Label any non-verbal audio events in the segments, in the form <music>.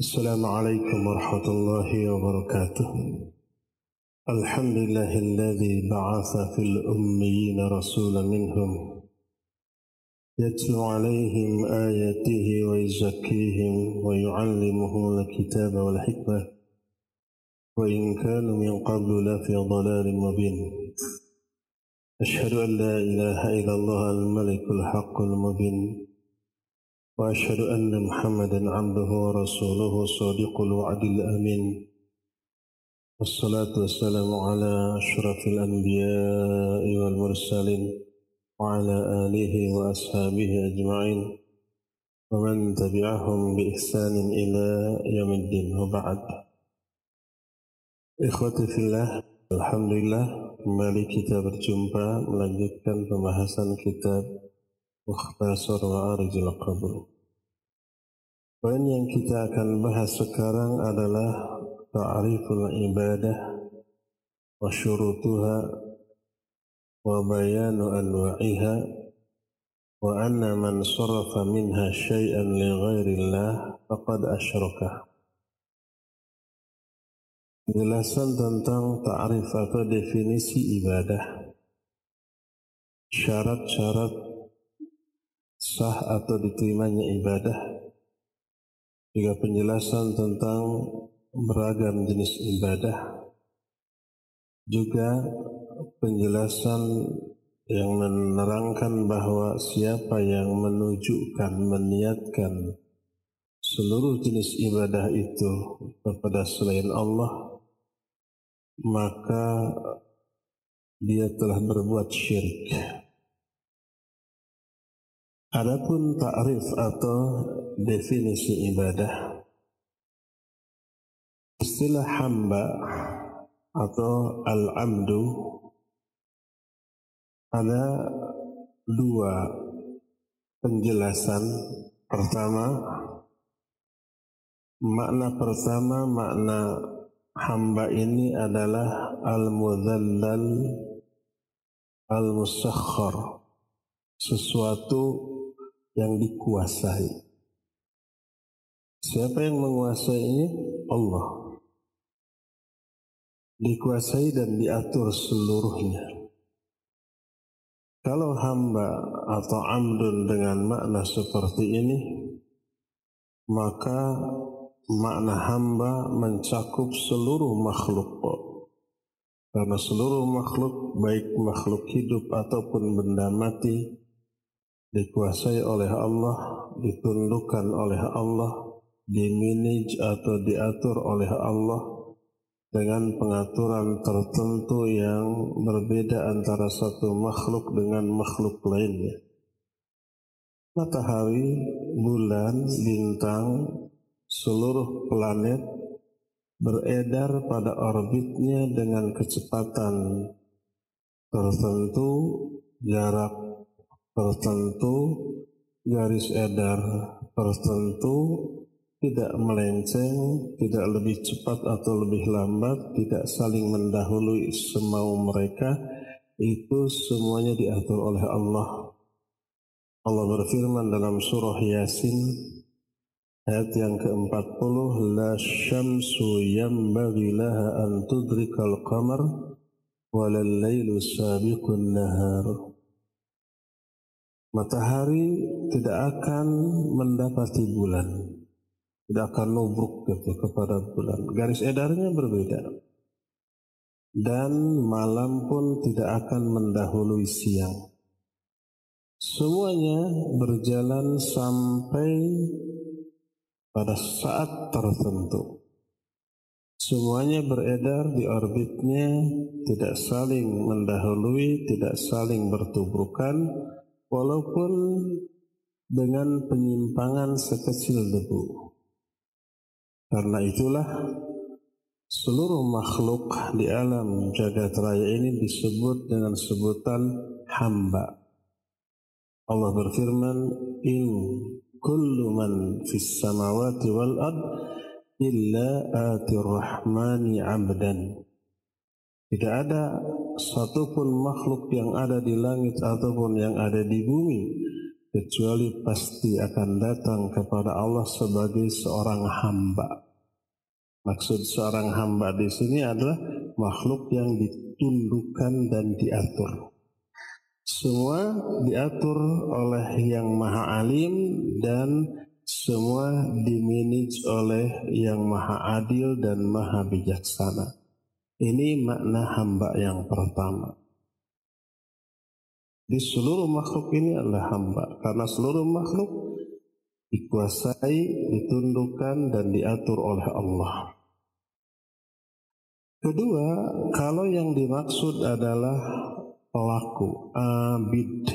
السلام عليكم ورحمة الله وبركاته. الحمد لله الذي بعث في الأميين رسولا منهم يتلو عليهم آياته ويزكيهم ويعلمهم الكتاب والحكمة وإن كانوا من قبل لفي ضلال مبين. أشهد أن لا إله إلا الله الملك الحق المبين. وأشهد أن محمدا عبده ورسوله صادق الوعد الأمين. والصلاة والسلام على أشرف الأنبياء والمرسلين وعلى آله وأصحابه أجمعين. ومن تبعهم بإحسان إلى يوم الدين وبعد. إخوتي في الله Alhamdulillah kembali kita berjumpa melanjutkan pembahasan kitab Mukhtasar Ma'arijil Qabr. Poin yang kita akan bahas sekarang adalah ta'riful ibadah wa syurutuha wa bayanu anwa'iha wa anna man sarafa minha syai'an li ghairillah faqad asyraka. Penjelasan tentang ta'rif atau definisi ibadah. Syarat-syarat sah atau diterimanya ibadah juga penjelasan tentang beragam jenis ibadah juga penjelasan yang menerangkan bahwa siapa yang menunjukkan meniatkan seluruh jenis ibadah itu kepada selain Allah maka dia telah berbuat syirik. Adapun ta'rif atau definisi ibadah istilah hamba atau al-amdu ada dua penjelasan. Pertama makna pertama makna hamba ini adalah al-mudhallal al-musakhkhar sesuatu yang dikuasai. Siapa yang menguasai ini? Allah. Dikuasai dan diatur seluruhnya. Kalau hamba atau amdun dengan makna seperti ini, maka makna hamba mencakup seluruh makhluk. Karena seluruh makhluk, baik makhluk hidup ataupun benda mati, dikuasai oleh Allah, ditundukkan oleh Allah, dimanage atau diatur oleh Allah dengan pengaturan tertentu yang berbeda antara satu makhluk dengan makhluk lainnya. Matahari, bulan, bintang, seluruh planet beredar pada orbitnya dengan kecepatan tertentu, jarak tertentu, garis edar tertentu, tidak melenceng, tidak lebih cepat atau lebih lambat, tidak saling mendahului semau mereka, itu semuanya diatur oleh Allah. Allah berfirman dalam surah Yasin ayat yang ke-40 la syamsu yanbaghi laha an tudrikal qamar walal lailu sabiqun nahar matahari tidak akan mendapati bulan, tidak akan nubruk gitu kepada bulan. Garis edarnya berbeda. Dan malam pun tidak akan mendahului siang. Semuanya berjalan sampai pada saat tertentu. Semuanya beredar di orbitnya, tidak saling mendahului, tidak saling bertubrukan, walaupun dengan penyimpangan sekecil debu. Karena itulah seluruh makhluk di alam jagat raya ini disebut dengan sebutan hamba. Allah berfirman, "In kullu man fis samawati wal ard illa atir rahmani 'abdan." Tidak ada satupun makhluk yang ada di langit ataupun yang ada di bumi kecuali pasti akan datang kepada Allah sebagai seorang hamba. Maksud seorang hamba di sini adalah makhluk yang ditundukkan dan diatur. Semua diatur oleh yang maha alim dan semua dimanage oleh yang maha adil dan maha bijaksana. Ini makna hamba yang pertama. Di seluruh makhluk ini adalah hamba. Karena seluruh makhluk dikuasai, ditundukkan, dan diatur oleh Allah. Kedua, kalau yang dimaksud adalah pelaku, abid,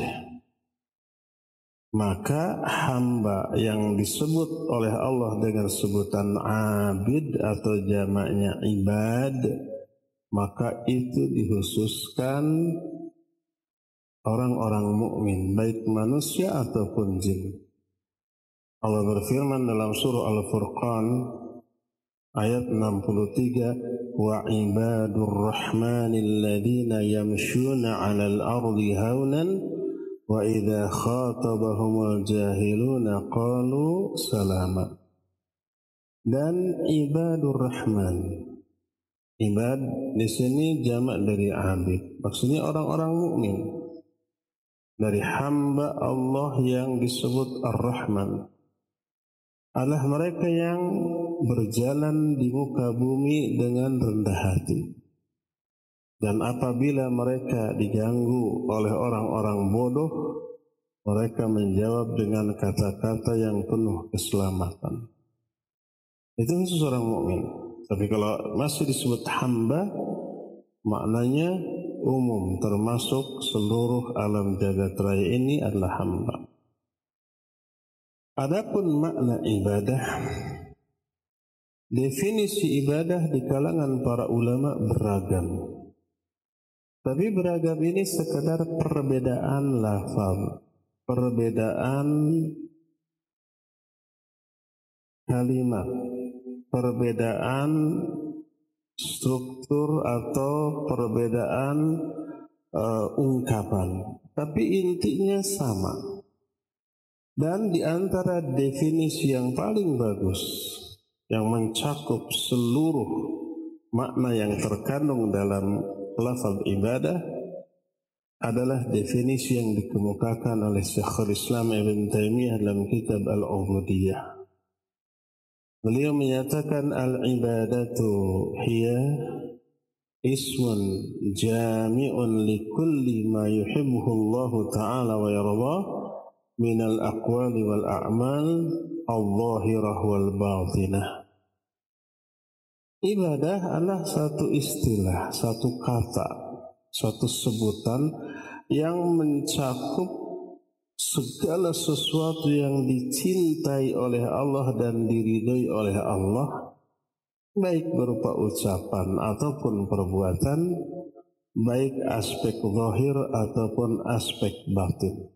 maka hamba yang disebut oleh Allah dengan sebutan abid atau jamaknya ibad, maka itu dikhususkan orang-orang mukmin, baik manusia ataupun jin. Allah berfirman dalam surah Al-Furqan ayat 63 wa ibadur rahmanil ladzina yamshuna 'alal ardi haunan wa idza khatabahumul jahiluna qalu salama dan ibadur rahman ibad di sini jamak dari abid maksudnya orang-orang mukmin dari hamba Allah yang disebut Ar-Rahman adalah mereka yang berjalan di muka bumi dengan rendah hati. Dan apabila mereka diganggu oleh orang-orang bodoh, mereka menjawab dengan kata-kata yang penuh keselamatan. Itu khusus orang mukmin. Tapi kalau masih disebut hamba, maknanya umum termasuk seluruh alam jagat raya ini adalah hamba. Adapun makna ibadah Definisi ibadah di kalangan para ulama beragam. Tapi beragam ini sekedar perbedaan lafaz, perbedaan kalimat, perbedaan struktur atau perbedaan uh, ungkapan. Tapi intinya sama. Dan di antara definisi yang paling bagus yang mencakup seluruh makna yang terkandung dalam lafaz ibadah adalah definisi yang dikemukakan oleh Syekhul Islam Ibn Taimiyah dalam kitab Al-Ubudiyah. Beliau menyatakan al-ibadatu hiya ismun jami'un li kulli ma yuhibbuhu Allah Ta'ala wa yardah min al-aqwali wal a'mal al-zahirah wal batinah. Ibadah adalah satu istilah, satu kata, satu sebutan yang mencakup segala sesuatu yang dicintai oleh Allah dan diridhoi oleh Allah, baik berupa ucapan ataupun perbuatan, baik aspek zahir ataupun aspek batin.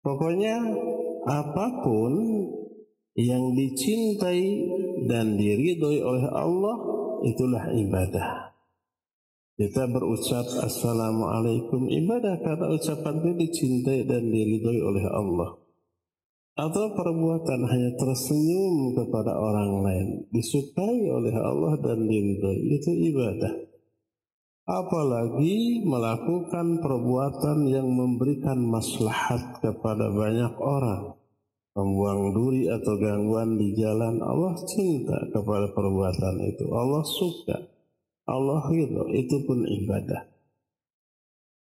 Pokoknya apa pun yang dicintai dan diridhoi oleh Allah itulah ibadah. Kita berucap Assalamualaikum. Ibadah karena ucapan itu dicintai dan diridhoi oleh Allah. Atau perbuatan hanya tersenyum kepada orang lain disukai oleh Allah dan diridhoi. Itu ibadah. Apalagi melakukan perbuatan yang memberikan maslahat kepada banyak orang. Membuang duri atau gangguan di jalan Allah cinta kepada perbuatan itu. Allah suka Allah ridho itu pun ibadah.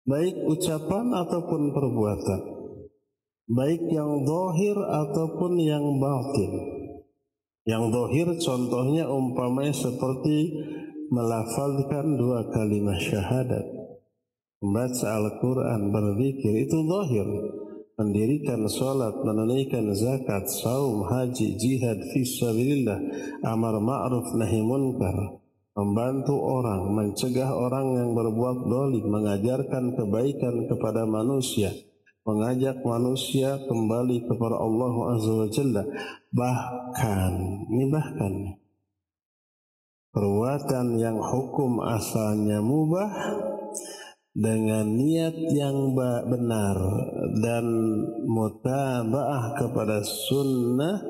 Baik ucapan ataupun perbuatan. Baik yang dohir ataupun yang batin. Yang dohir contohnya umpamanya seperti melafalkan dua kalimat syahadat. Membaca Al-Quran berzikir itu dohir mendirikan sholat, menunaikan zakat, saum, haji, jihad, fisabilillah, amar ma'ruf, nahi munkar, membantu orang, mencegah orang yang berbuat dolim, mengajarkan kebaikan kepada manusia, mengajak manusia kembali kepada Allah Azza wa Jalla. Bahkan, ini bahkan, perbuatan yang hukum asalnya mubah dengan niat yang benar dan mutabaah kepada sunnah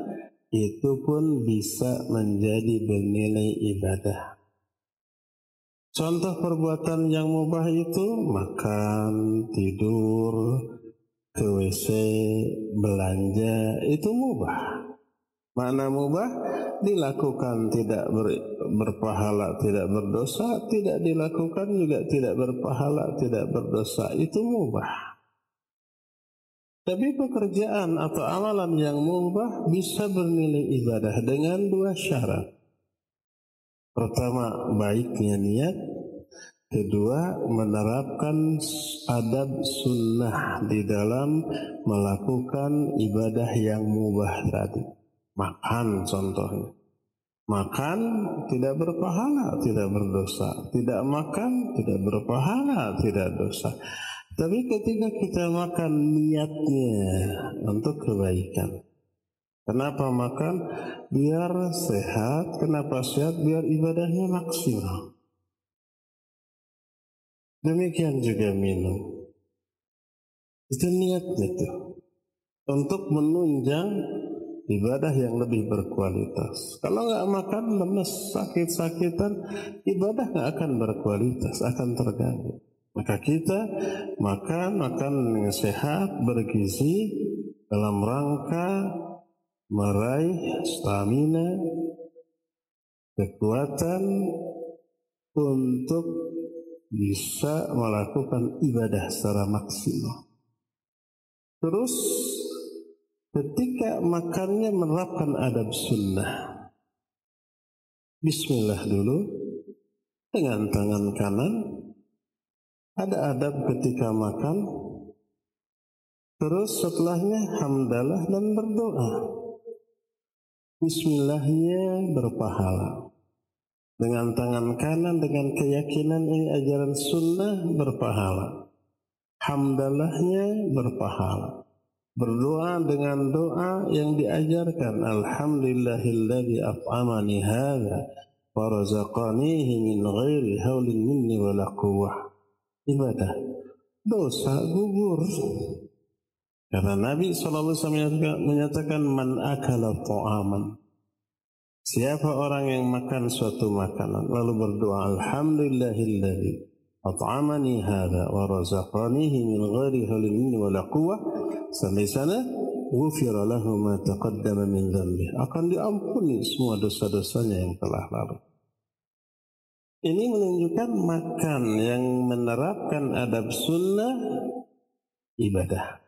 itu pun bisa menjadi bernilai ibadah. Contoh perbuatan yang mubah itu makan, tidur, ke WC, belanja, itu mubah. Mana mubah? Dilakukan tidak ber, berpahala, tidak berdosa, tidak dilakukan juga tidak berpahala, tidak berdosa. Itu mubah. Tapi pekerjaan atau amalan yang mubah bisa bernilai ibadah dengan dua syarat. Pertama, baiknya niat. Kedua, menerapkan adab sunnah di dalam melakukan ibadah yang mubah tadi. Makan contohnya. Makan tidak berpahala, tidak berdosa. Tidak makan tidak berpahala, tidak dosa. Tapi ketika kita makan niatnya untuk kebaikan. Kenapa makan? Biar sehat. Kenapa sehat? Biar ibadahnya maksimal. Demikian juga minum. Itu niatnya tuh. Untuk menunjang ibadah yang lebih berkualitas. Kalau nggak makan lemes, sakit-sakitan, ibadah nggak akan berkualitas, akan terganggu. Maka kita makan makan yang sehat, bergizi dalam rangka meraih stamina, kekuatan untuk bisa melakukan ibadah secara maksimal. Terus ketika makannya menerapkan adab sunnah. Bismillah dulu dengan tangan kanan. Ada adab ketika makan. Terus setelahnya hamdalah dan berdoa. Bismillahnya berpahala. Dengan tangan kanan dengan keyakinan ini ajaran sunnah berpahala. Hamdalahnya berpahala berdoa dengan doa yang diajarkan alhamdulillahilladzi at'amani hadza wa razaqanihi min ghairi haulin minni wala quwwah ibadah dosa gugur karena Nabi SAW menyatakan man akala ta'aman. Siapa orang yang makan suatu makanan lalu berdoa alhamdulillahilladzi at'amani hadza wa razaqanihi min ghairi haulin minni wala sampai sana ghufira lahu ma taqaddama min dhanbi. Akan diampuni semua dosa-dosanya yang telah lalu. Ini menunjukkan makan yang menerapkan adab sunnah ibadah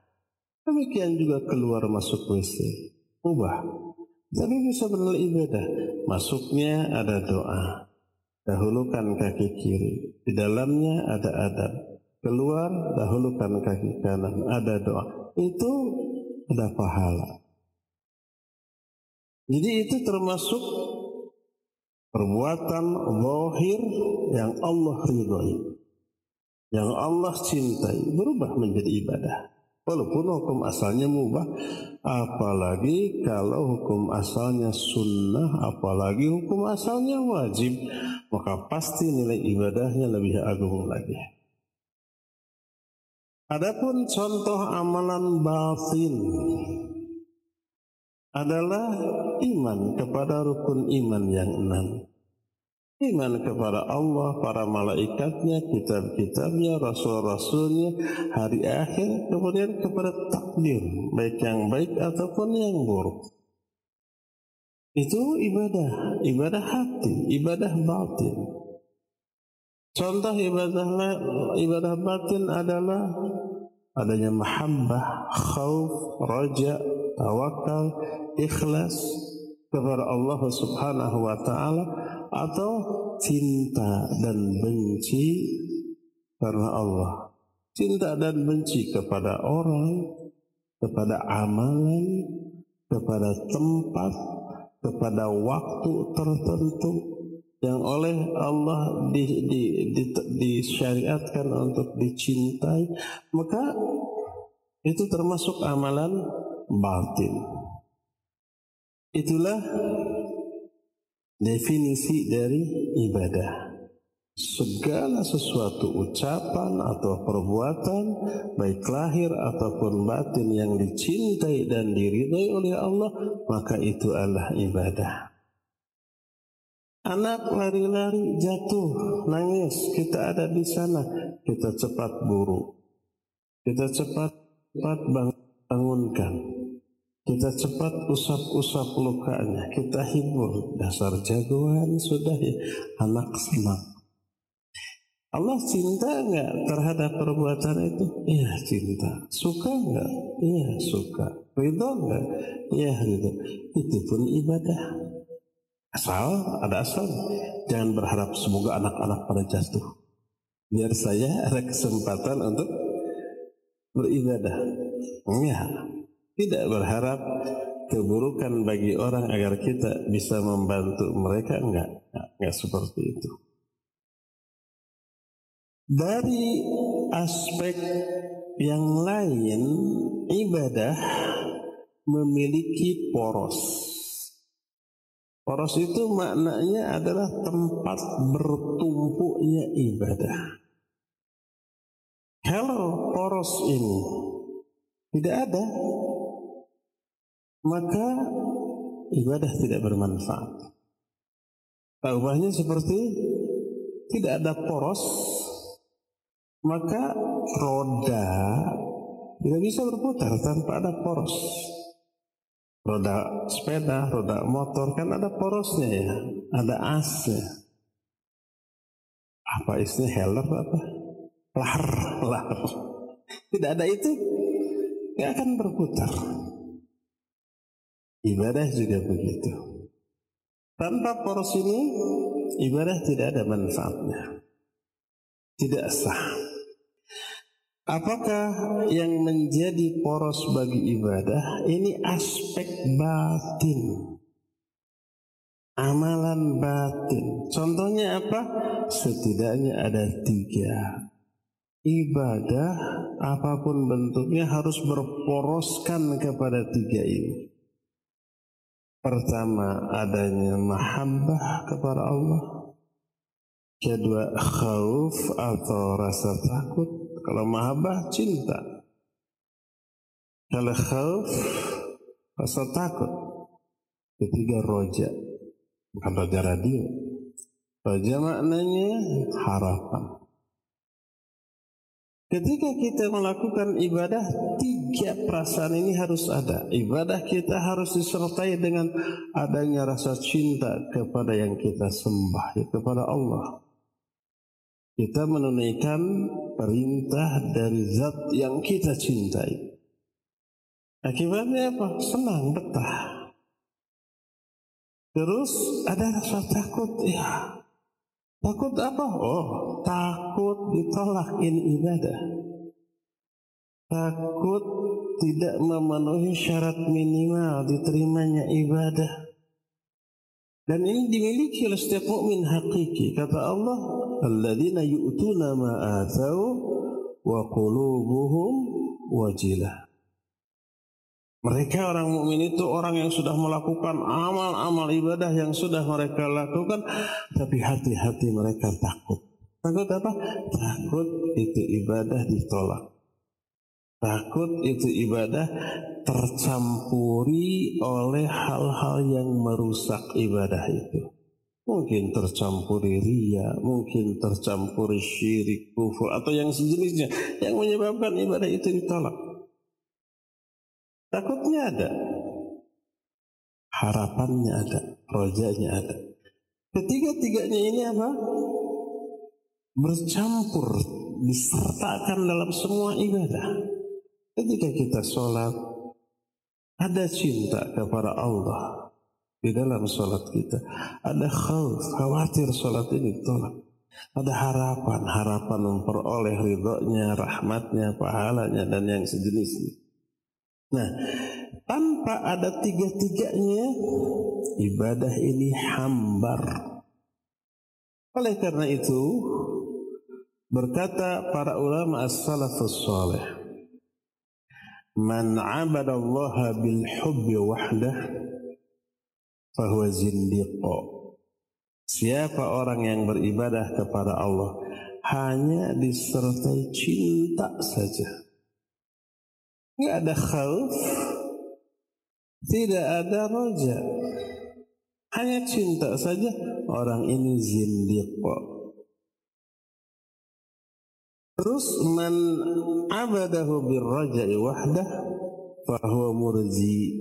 demikian juga keluar masuk WC ubah. Tapi bisa benar ibadah. Masuknya ada doa. Dahulukan kaki kiri. Di dalamnya ada adab. Keluar dahulukan kaki kanan. Ada doa. Itu ada pahala. Jadi itu termasuk perbuatan zahir yang Allah ridhoi. Yang Allah cintai. Berubah menjadi ibadah. Walaupun hukum asalnya mubah, apalagi kalau hukum asalnya sunnah, apalagi hukum asalnya wajib, maka pasti nilai ibadahnya lebih agung lagi. Adapun contoh amalan batin adalah iman kepada rukun iman yang enam. Iman kepada Allah, para malaikatnya, kitab-kitabnya, rasul-rasulnya, hari akhir, kemudian kepada takdir, baik yang baik ataupun yang buruk. Itu ibadah, ibadah hati, ibadah batin. Contoh ibadah ibadah batin adalah adanya mahabbah, khauf, raja, tawakal, ikhlas kepada Allah Subhanahu wa taala atau cinta dan benci karena Allah. Cinta dan benci kepada orang, kepada amalan, kepada tempat, kepada waktu tertentu, yang oleh Allah di, di, di, disyariatkan untuk dicintai, maka itu termasuk amalan batin. Itulah definisi dari ibadah. segala sesuatu ucapan atau perbuatan baik lahir ataupun batin yang dicintai dan diridhai oleh Allah maka itu adalah ibadah. Anak lari-lari jatuh nangis kita ada di sana. Kita cepat buru kita cepat cepat bangunkan kita cepat usap-usap lukanya kita hibur dasar jagoan sudah ya anak senang Allah cinta nggak terhadap perbuatan itu? Iya cinta. Suka nggak? Iya suka. Ridho nggak? Iya ridho. Itu pun ibadah. Asal ada asal. Jangan berharap semoga anak-anak pada jatuh. Biar saya ada kesempatan untuk beribadah. Enggak. Tidak berharap keburukan bagi orang agar kita bisa membantu mereka enggak. Enggak seperti itu. Dari aspek yang lain, ibadah memiliki poros. Poros itu maknanya adalah tempat bertumpuknya ibadah. Kalau poros ini tidak ada, maka ibadah tidak bermanfaat. Ubahnya seperti tidak ada poros, maka roda tidak bisa berputar tanpa ada poros. Roda sepeda, roda motor kan ada porosnya ya, ada asnya. Apa isinya heller apa? Lahar, lahar. Tidak ada itu, tidak akan berputar. Ibadah juga begitu. Tanpa poros ini, ibadah tidak ada manfaatnya. Tidak sah. Apakah yang menjadi poros bagi ibadah ini aspek batin. Amalan batin. Contohnya apa? Setidaknya ada tiga. Ibadah apa pun bentuknya harus berporoskan kepada tiga ini. Pertama adanya mahabbah kepada Allah. Kedua khauf atau rasa takut kalau mahabbah cinta. Kalau khauf rasa takut. Ketiga roja. Bukan roja radio. Roja maknanya harapan. Ketika kita melakukan ibadah, tiga perasaan ini harus ada. Ibadah kita harus disertai dengan adanya rasa cinta kepada yang kita sembah, ya, kepada Allah. Kita menunaikan perintah dari zat yang kita cintai. Akibatnya apa? Senang, betah. Terus ada rasa takut, ya. Takut apa? Oh, takut ditolak ini ibadah. Takut tidak memenuhi syarat minimal diterimanya ibadah. Dan ini dimiliki oleh setiap mukmin hakiki. Kata Allah, alladzina yu'tuna ma atau wa qulubuhum wajilah. Mereka orang mukmin itu orang yang sudah melakukan amal-amal ibadah yang sudah mereka lakukan tapi hati-hati mereka takut. Takut apa? Takut itu ibadah ditolak. Takut itu ibadah tercampuri oleh hal-hal yang merusak ibadah itu. Mungkin tercampuri ria, mungkin tercampuri syirik, kufur, atau yang sejenisnya yang menyebabkan ibadah itu ditolak. Takutnya ada, harapannya ada, rojanya ada. Ketiga-tiganya ini apa? Bercampur, disertakan dalam semua ibadah. Ketika kita sholat, ada cinta kepada Allah, di dalam sholat kita. Ada khauf, khawatir sholat ini tolak. Ada harapan, harapan memperoleh ridhonya, rahmatnya, pahalanya, dan yang sejenisnya. Nah, tanpa ada tiga-tiganya, ibadah ini hambar. Oleh karena itu, berkata para ulama as-salafus salih, Man abadallaha bil hubbi wahdah fahuwa zindiqo. Siapa orang yang beribadah kepada Allah hanya disertai cinta saja. Tidak ada khauf, tidak ada roja. Hanya cinta saja orang ini zindiq. Terus man abadahu birraja'i wahdah fahuwa murji.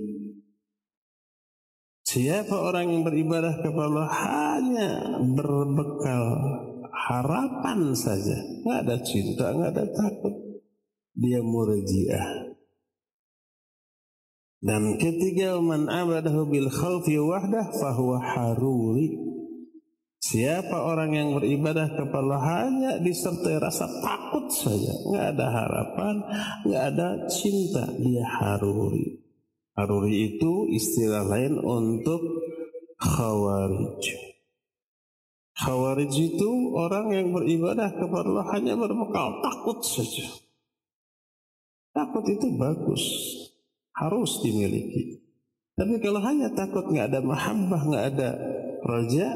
Siapa orang yang beribadah kepada Allah hanya berbekal harapan saja, nggak ada cinta, nggak ada takut, dia murjiah. Dan ketiga man abadahu bil khawfi wahdah fahuwa haruri. Siapa orang yang beribadah kepada hanya disertai rasa takut saja, nggak ada harapan, nggak ada cinta, dia haruri. Haruri itu istilah lain untuk khawarij. Khawarij itu orang yang beribadah kepada Allah hanya berbekal takut saja. Takut itu bagus, harus dimiliki. Tapi kalau hanya takut nggak ada mahabbah, nggak ada raja,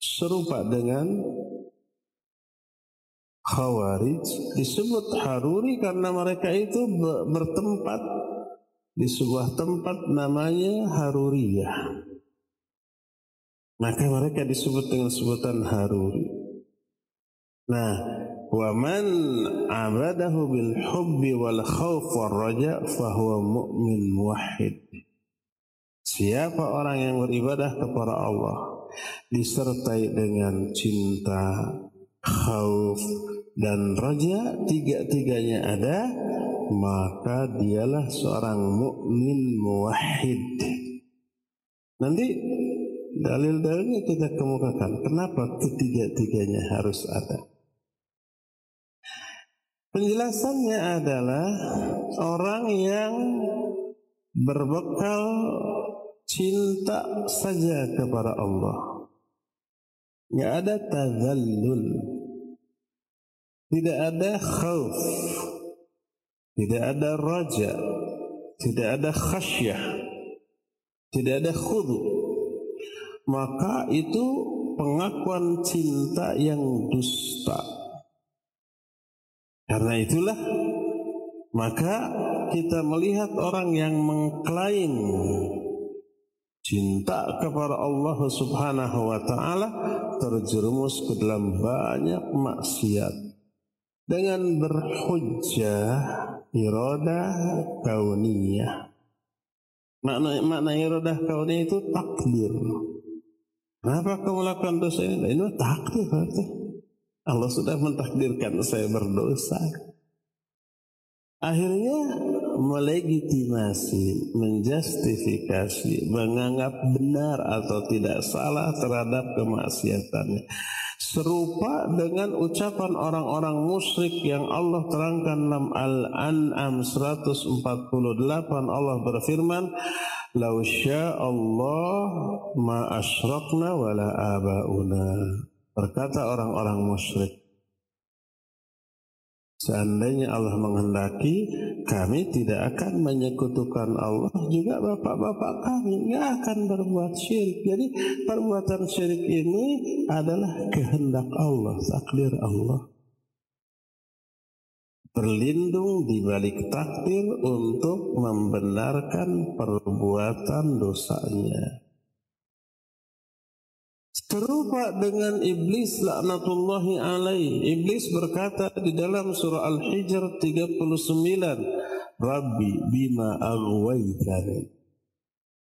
serupa dengan khawarij disebut haruri karena mereka itu bertempat di sebuah tempat namanya Haruriyah. Maka mereka disebut dengan sebutan Haruri. Nah, wa man abadahu bil hubbi wal khauf war. Siapa orang yang beribadah kepada Allah disertai dengan cinta, khauf dan raja tiga-tiganya ada maka dialah seorang mukmin muwahhid. Nanti dalil-dalilnya kita kemukakan. Kenapa ketiga-tiganya harus ada? Penjelasannya adalah orang yang berbekal cinta saja kepada Allah. Nggak ada tazallul. Tidak ada khauf tidak ada raja, tidak ada khasyah, tidak ada khudu. Maka itu pengakuan cinta yang dusta. Karena itulah maka kita melihat orang yang mengklaim cinta kepada Allah Subhanahu wa taala terjerumus ke dalam banyak maksiat dengan berhujjah irodah kauniyah. Makna makna irodah kauniyah itu takdir. Kenapa kamu lakukan dosa ini? Ini takdir berarti. Allah sudah mentakdirkan saya berdosa. Akhirnya melegitimasi, menjustifikasi, menganggap benar atau tidak salah terhadap kemaksiatannya serupa dengan ucapan orang-orang musyrik yang Allah terangkan dalam Al-An'am 148 Allah berfirman Lau Allah ma asyraqna wala abauna berkata orang-orang musyrik Seandainya Allah menghendaki, kami tidak akan menyekutukan Allah juga bapak-bapak kami nggak akan berbuat syirik. Jadi perbuatan syirik ini adalah kehendak Allah, takdir Allah. Berlindung di balik takdir untuk membenarkan perbuatan dosanya. Serupa dengan iblis laknatullahi alaih. Iblis berkata di dalam surah Al-Hijr 39, Rabbi bima aghwaytani.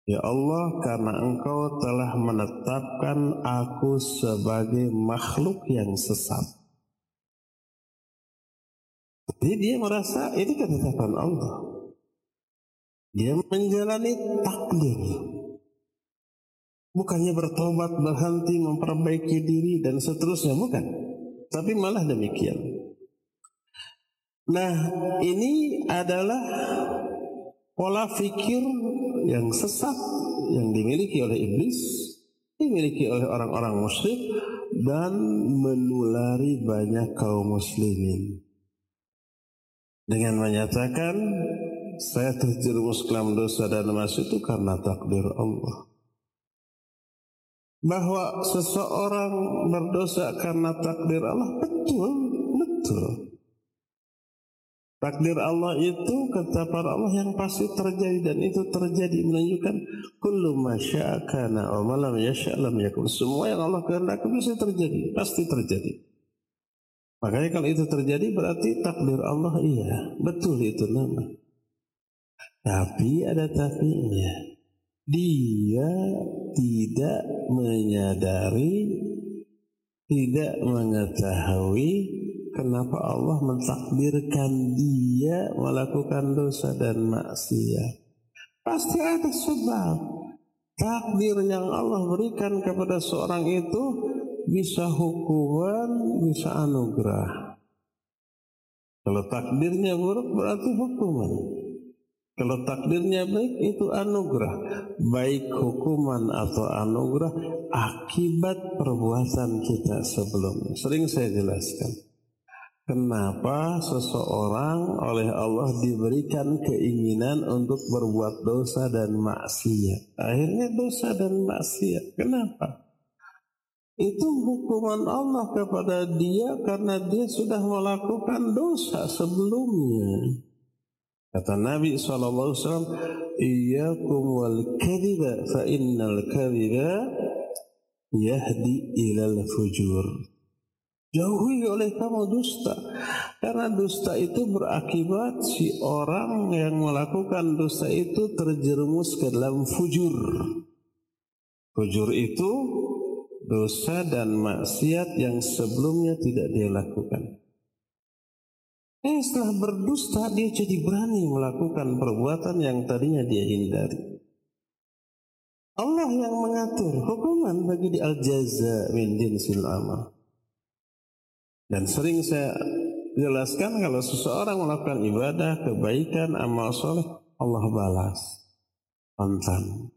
Ya Allah, karena engkau telah menetapkan aku sebagai makhluk yang sesat. Jadi dia merasa ini ketetapan Allah. Dia menjalani takdir. Bukannya bertobat, berhenti, memperbaiki diri dan seterusnya, bukan. Tapi malah demikian. Nah, ini adalah pola fikir yang sesat yang dimiliki oleh iblis, dimiliki oleh orang-orang musyrik dan menulari banyak kaum muslimin. Dengan menyatakan saya terjerumus ke dalam dosa dan masuk itu karena takdir Allah. Bahwa seseorang berdosa karena takdir Allah betul, betul. Takdir Allah itu kata para Allah yang pasti terjadi dan itu terjadi menunjukkan kullu masya'akana wa malam yasha'lam yakun. Semua yang Allah kehendaki bisa terjadi, pasti terjadi. Makanya kalau itu terjadi berarti takdir Allah iya, betul itu nama. Tapi ada tapinya dia tidak menyadari, tidak mengetahui kenapa Allah mentakdirkan dia melakukan dosa dan maksiat. Pasti ada sebab. Takdir yang Allah berikan kepada seorang itu bisa hukuman, bisa anugerah. Kalau takdirnya buruk berarti hukuman. Kalau takdirnya baik itu anugerah. Baik hukuman atau anugerah akibat perbuatan kita sebelumnya. Sering saya jelaskan. Kenapa seseorang oleh Allah diberikan keinginan untuk berbuat dosa dan maksiat. Akhirnya dosa dan maksiat. Kenapa? Itu hukuman Allah kepada dia karena dia sudah melakukan dosa sebelumnya. Kata Nabi SAW, Iyakum wal kadhiba fa innal kadhiba yahdi ilal fujur. Jauhi oleh kamu dusta. Karena dusta itu berakibat si orang yang melakukan dusta itu terjerumus ke dalam fujur. Fujur itu dosa dan maksiat yang sebelumnya tidak dia lakukan. Eh setelah berdusta dia jadi berani melakukan perbuatan yang tadinya dia hindari. Allah yang mengatur hukuman bagi di al-jaza min jinsil amal. Dan sering saya jelaskan kalau seseorang melakukan ibadah, kebaikan, amal soleh, Allah balas kontan.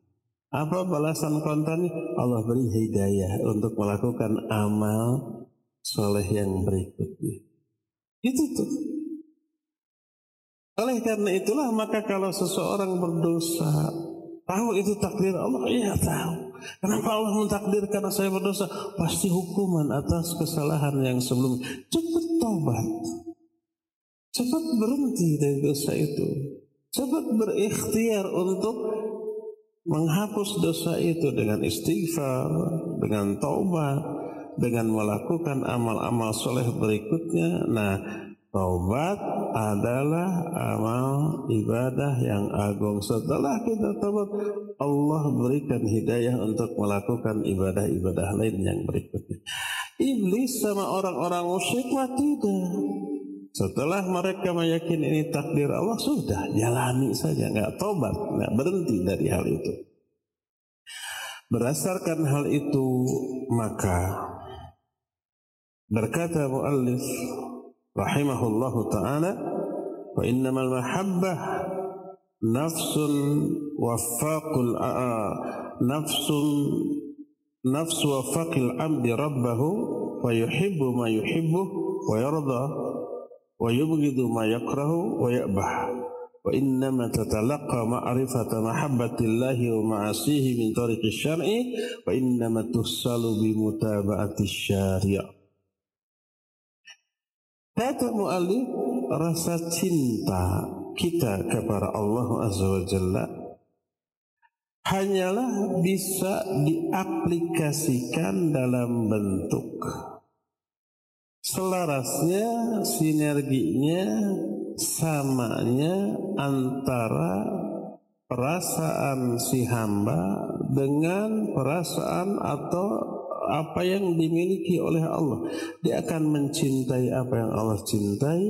Apa balasan kontan? Allah beri hidayah untuk melakukan amal soleh yang berikutnya. Itu tuh. Oleh karena itulah maka kalau seseorang berdosa tahu itu takdir Allah, iya tahu. Kenapa Allah mentakdirkan saya berdosa? Pasti hukuman atas kesalahan yang sebelum. Cepat tobat. Cepat berhenti dari dosa itu. Cepat berikhtiar untuk menghapus dosa itu dengan istighfar, dengan taubat, dengan melakukan amal-amal soleh berikutnya. Nah, Taubat adalah amal ibadah yang agung. Setelah kita taubat, Allah berikan hidayah untuk melakukan ibadah-ibadah lain yang berikutnya. Iblis sama orang-orang musyrik mah tidak. Setelah mereka meyakini ini takdir Allah, sudah jalani saja, nggak tobat, nggak berhenti dari hal itu. Berdasarkan hal itu, maka berkata muallif rahimahullahu taala wa innamal mahabbah nafsun wafaqul nafsun nafsu wafaqil abdi rabbahu wa yuhibbu ma yuhibbu wa yarda wa yubghidu ma yakrahu wa ya'bah wa innama tatalaqa ma'rifata mahabbatillahi wa ma'asihi min tariqi Kata mu'alif, rasa cinta kita kepada Allah Azza wa Jalla hanyalah bisa diaplikasikan dalam bentuk selarasnya, sinerginya, samanya antara perasaan si hamba dengan perasaan atau apa yang dimiliki oleh Allah. Dia akan mencintai apa yang Allah cintai,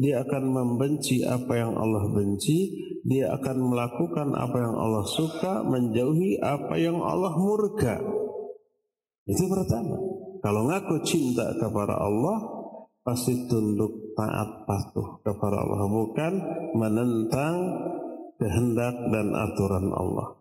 dia akan membenci apa yang Allah benci, dia akan melakukan apa yang Allah suka, menjauhi apa yang Allah murka. Itu pertama. Kalau ngaku cinta kepada Allah, pasti tunduk taat patuh kepada Allah, bukan menentang kehendak dan aturan Allah.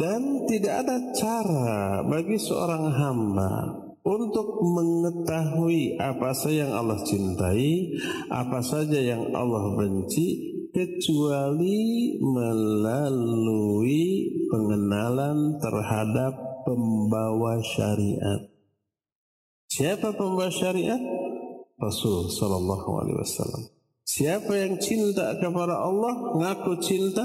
Dan tidak ada cara bagi seorang hamba untuk mengetahui apa saja yang Allah cintai, apa saja yang Allah benci, kecuali melalui pengenalan terhadap pembawa syariat. Siapa pembawa syariat? Rasul Sallallahu Alaihi Wasallam. Siapa yang cinta kepada Allah, ngaku cinta,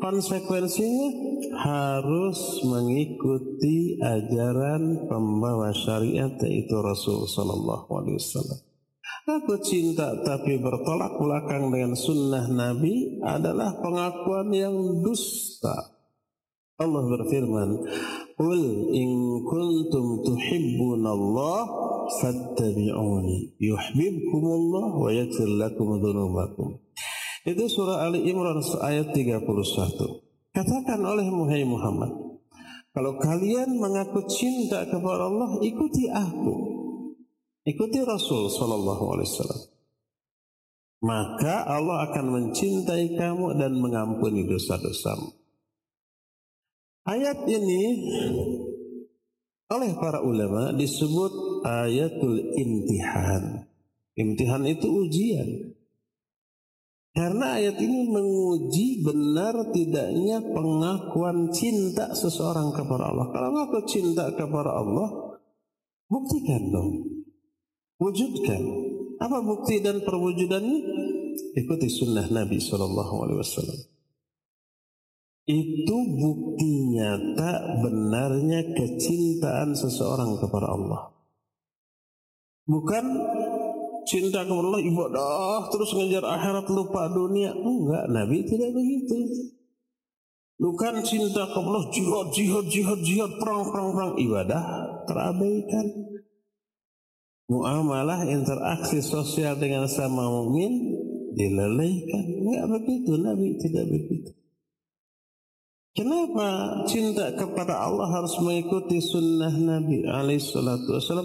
konsekuensinya harus mengikuti ajaran pembawa syariat yaitu Rasul Sallallahu Alaihi Wasallam. Aku cinta tapi bertolak belakang dengan sunnah Nabi adalah pengakuan yang dusta. Allah berfirman, "Qul in kuntum tuhibbunallah fattabi'uni yuhibbukumullah wa yaghfir lakum dzunubakum." Itu surah Ali Imran ayat 31. Katakan oleh Muhammad, kalau kalian mengaku cinta kepada Allah, ikuti aku. Ikuti Rasul Sallallahu Alaihi Wasallam. Maka Allah akan mencintai kamu dan mengampuni dosa-dosamu. Ayat ini oleh para ulama disebut ayatul imtihan. Imtihan itu ujian. Karena ayat ini menguji benar tidaknya pengakuan cinta seseorang kepada Allah. Kalau aku cinta kepada Allah, buktikan dong. Wujudkan. Apa bukti dan perwujudannya? Ikuti sunnah Nabi Shallallahu Alaihi Wasallam. Itu bukti nyata benarnya kecintaan seseorang kepada Allah. Bukan cinta kepada Allah ibadah terus ngejar akhirat lupa dunia. Enggak, Nabi tidak begitu. Bukan cinta kepada Allah jihad, jihad, jihad, jihad, perang, perang, perang. Ibadah terabaikan muamalah interaksi sosial dengan sama mukmin dilelehkan. Enggak begitu, Nabi tidak begitu. Kenapa cinta kepada Allah harus mengikuti sunnah Nabi alaihissalatu wassalam?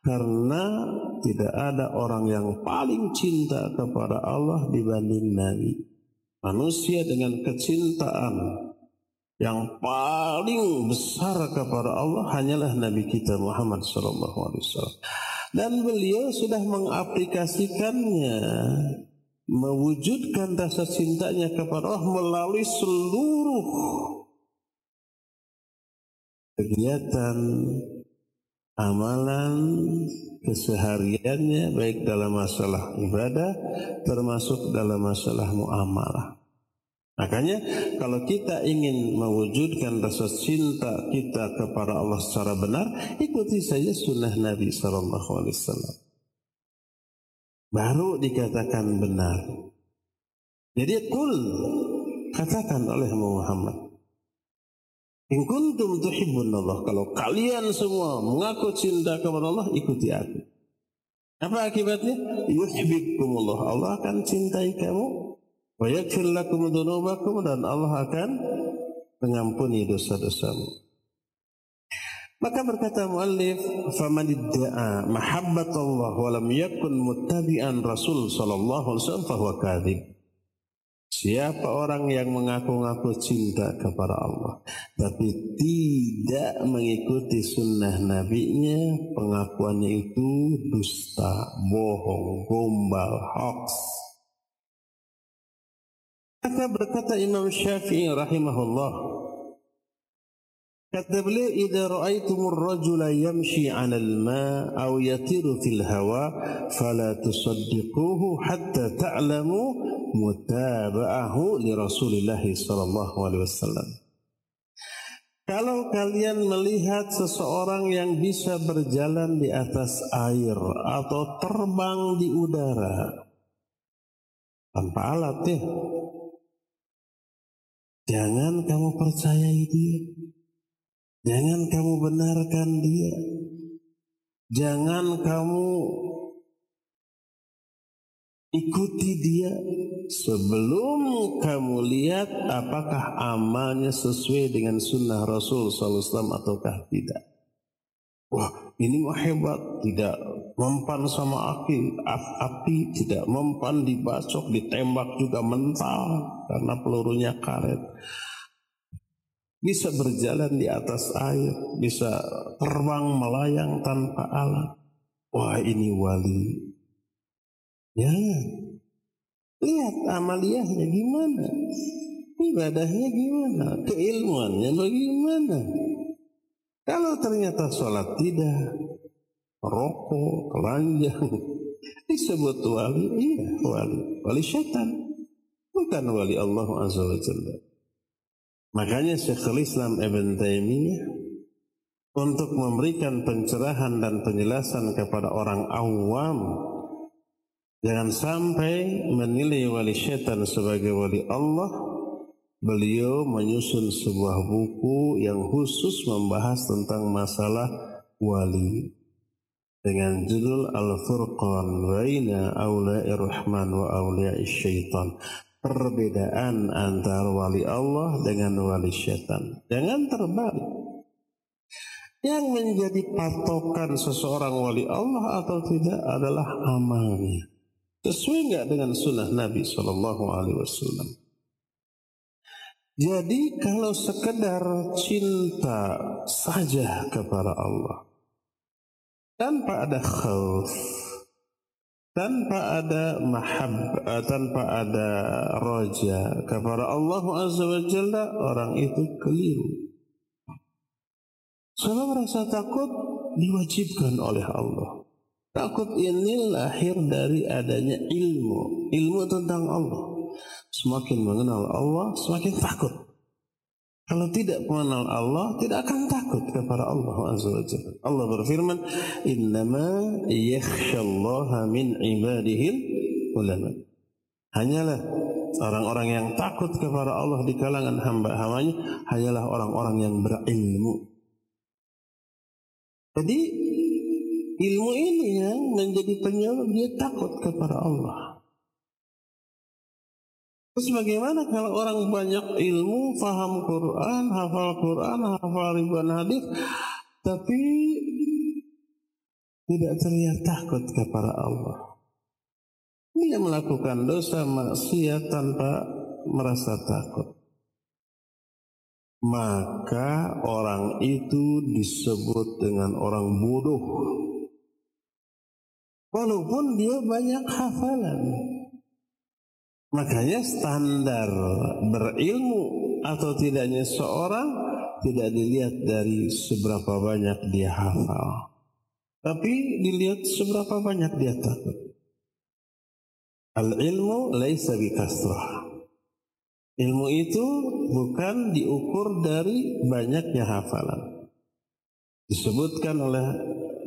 Karena tidak ada orang yang paling cinta kepada Allah dibanding Nabi. Manusia dengan kecintaan yang paling besar kepada Allah hanyalah Nabi kita Muhammad wasallam dan beliau sudah mengaplikasikannya mewujudkan rasa cintanya kepada Allah melalui seluruh kegiatan amalan kesehariannya baik dalam masalah ibadah termasuk dalam masalah muamalah Makanya kalau kita ingin mewujudkan rasa cinta kita kepada Allah secara benar, ikuti saja sunnah Nabi Sallallahu Alaihi Wasallam. Baru dikatakan benar. Jadi kul katakan oleh Muhammad. In kuntum tuhibbun Allah. Kalau kalian semua mengaku cinta kepada Allah, ikuti aku. Apa akibatnya? Yuhibbukumullah. Allah akan cintai kamu Wa yakfir lakum dan Allah akan mengampuni dosa-dosamu. Maka berkata muallif, "Faman idda'a mahabbat Allah wa lam yakun muttabi'an Rasul sallallahu alaihi wasallam fahuwa kadzib." Siapa orang yang mengaku-ngaku cinta kepada Allah tapi tidak mengikuti sunnah nabinya, pengakuannya itu dusta, bohong, gombal, hoax. Maka berkata Imam Syafi'i rahimahullah Kata beliau idza ra'aitumur rajula yamshi 'ala al-ma' aw yatiru fil hawa fala tusaddiquhu hatta ta'lamu mutaba'ahu li Rasulillah sallallahu alaihi wasallam Kalau kalian melihat seseorang yang bisa berjalan di atas air atau terbang di udara tanpa alat ya Jangan kamu percayai dia. Jangan kamu benarkan dia. Jangan kamu ikuti dia sebelum kamu lihat apakah amalnya sesuai dengan sunnah Rasul SAW ataukah tidak. Wah ini mah hebat, tidak mempan sama api, api tidak mempan dibacok, ditembak juga mental karena pelurunya karet. Bisa berjalan di atas air, bisa terbang melayang tanpa alat. Wah ini wali. Ya, lihat amaliyahnya gimana, ibadahnya gimana, keilmuannya bagaimana. Kalau ternyata sholat tidak, rokok, keranjang, <laughs> disebut wali, iya wali. Wali syaitan, bukan wali Allah Azza wa Jalla. Makanya Syekhul Islam Ibn Taimiyah untuk memberikan pencerahan dan penjelasan kepada orang awam jangan sampai menilai wali syaitan sebagai wali Allah beliau menyusun sebuah buku yang khusus membahas tentang masalah wali dengan judul Al-Furqan Baina Awla'ir Rahman wa Awla'ir Syaitan perbedaan antara wali Allah dengan wali syaitan jangan terbalik. Yang menjadi patokan seseorang wali Allah atau tidak adalah amalnya. Sesuai nggak dengan sunnah Nabi Shallallahu Alaihi Wasallam? Jadi kalau sekedar cinta saja kepada Allah tanpa ada khauf, tanpa ada mahab, eh, tanpa ada roja kepada Allah Azza wa Jalla, orang itu keliru. Kalau merasa takut diwajibkan oleh Allah. Takut ini lahir dari adanya ilmu, ilmu tentang Allah. Semakin mengenal Allah, semakin takut. Kalau tidak mengenal Allah, tidak akan takut kepada Allah Azza. Allah berfirman, "Innama yakhshallaha min ibadihil ulama." Hanyalah orang-orang yang takut kepada Allah di kalangan hamba-hambanya hanyalah orang-orang yang berilmu. Jadi ilmu ini yang menjadi penyebab dia takut kepada Allah. Terus bagaimana kalau orang banyak ilmu, faham Quran, hafal Quran, hafal ribuan hadis, tapi tidak terlihat takut kepada Allah. Dia melakukan dosa maksiat tanpa merasa takut. Maka orang itu disebut dengan orang bodoh. Walaupun dia banyak hafalan. Makanya standar berilmu atau tidaknya seorang tidak dilihat dari seberapa banyak dia hafal. Tapi dilihat seberapa banyak dia takut. Al-ilmu laisa bikasrah. Ilmu itu bukan diukur dari banyaknya hafalan. Disebutkan oleh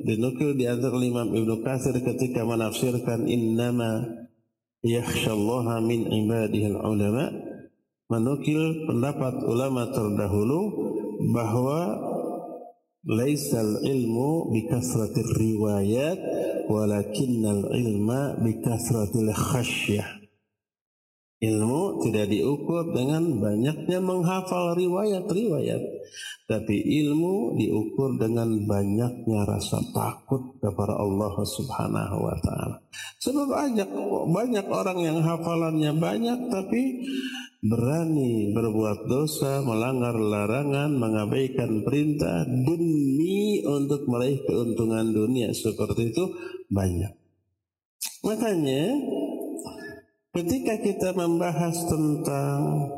dinukil di antara Imam Ibnu Katsir ketika menafsirkan innama yakhshallaha min ibadihi ulama. Menukil pendapat ulama terdahulu bahwa laisal ilmu bikasratir riwayat walakinnal ilma bikasratil khasyah Ilmu tidak diukur dengan banyaknya menghafal riwayat-riwayat, tapi ilmu diukur dengan banyaknya rasa takut kepada Allah Subhanahu wa taala. Sebab banyak banyak orang yang hafalannya banyak tapi berani berbuat dosa, melanggar larangan, mengabaikan perintah demi untuk meraih keuntungan dunia seperti itu banyak. Makanya Ketika kita membahas tentang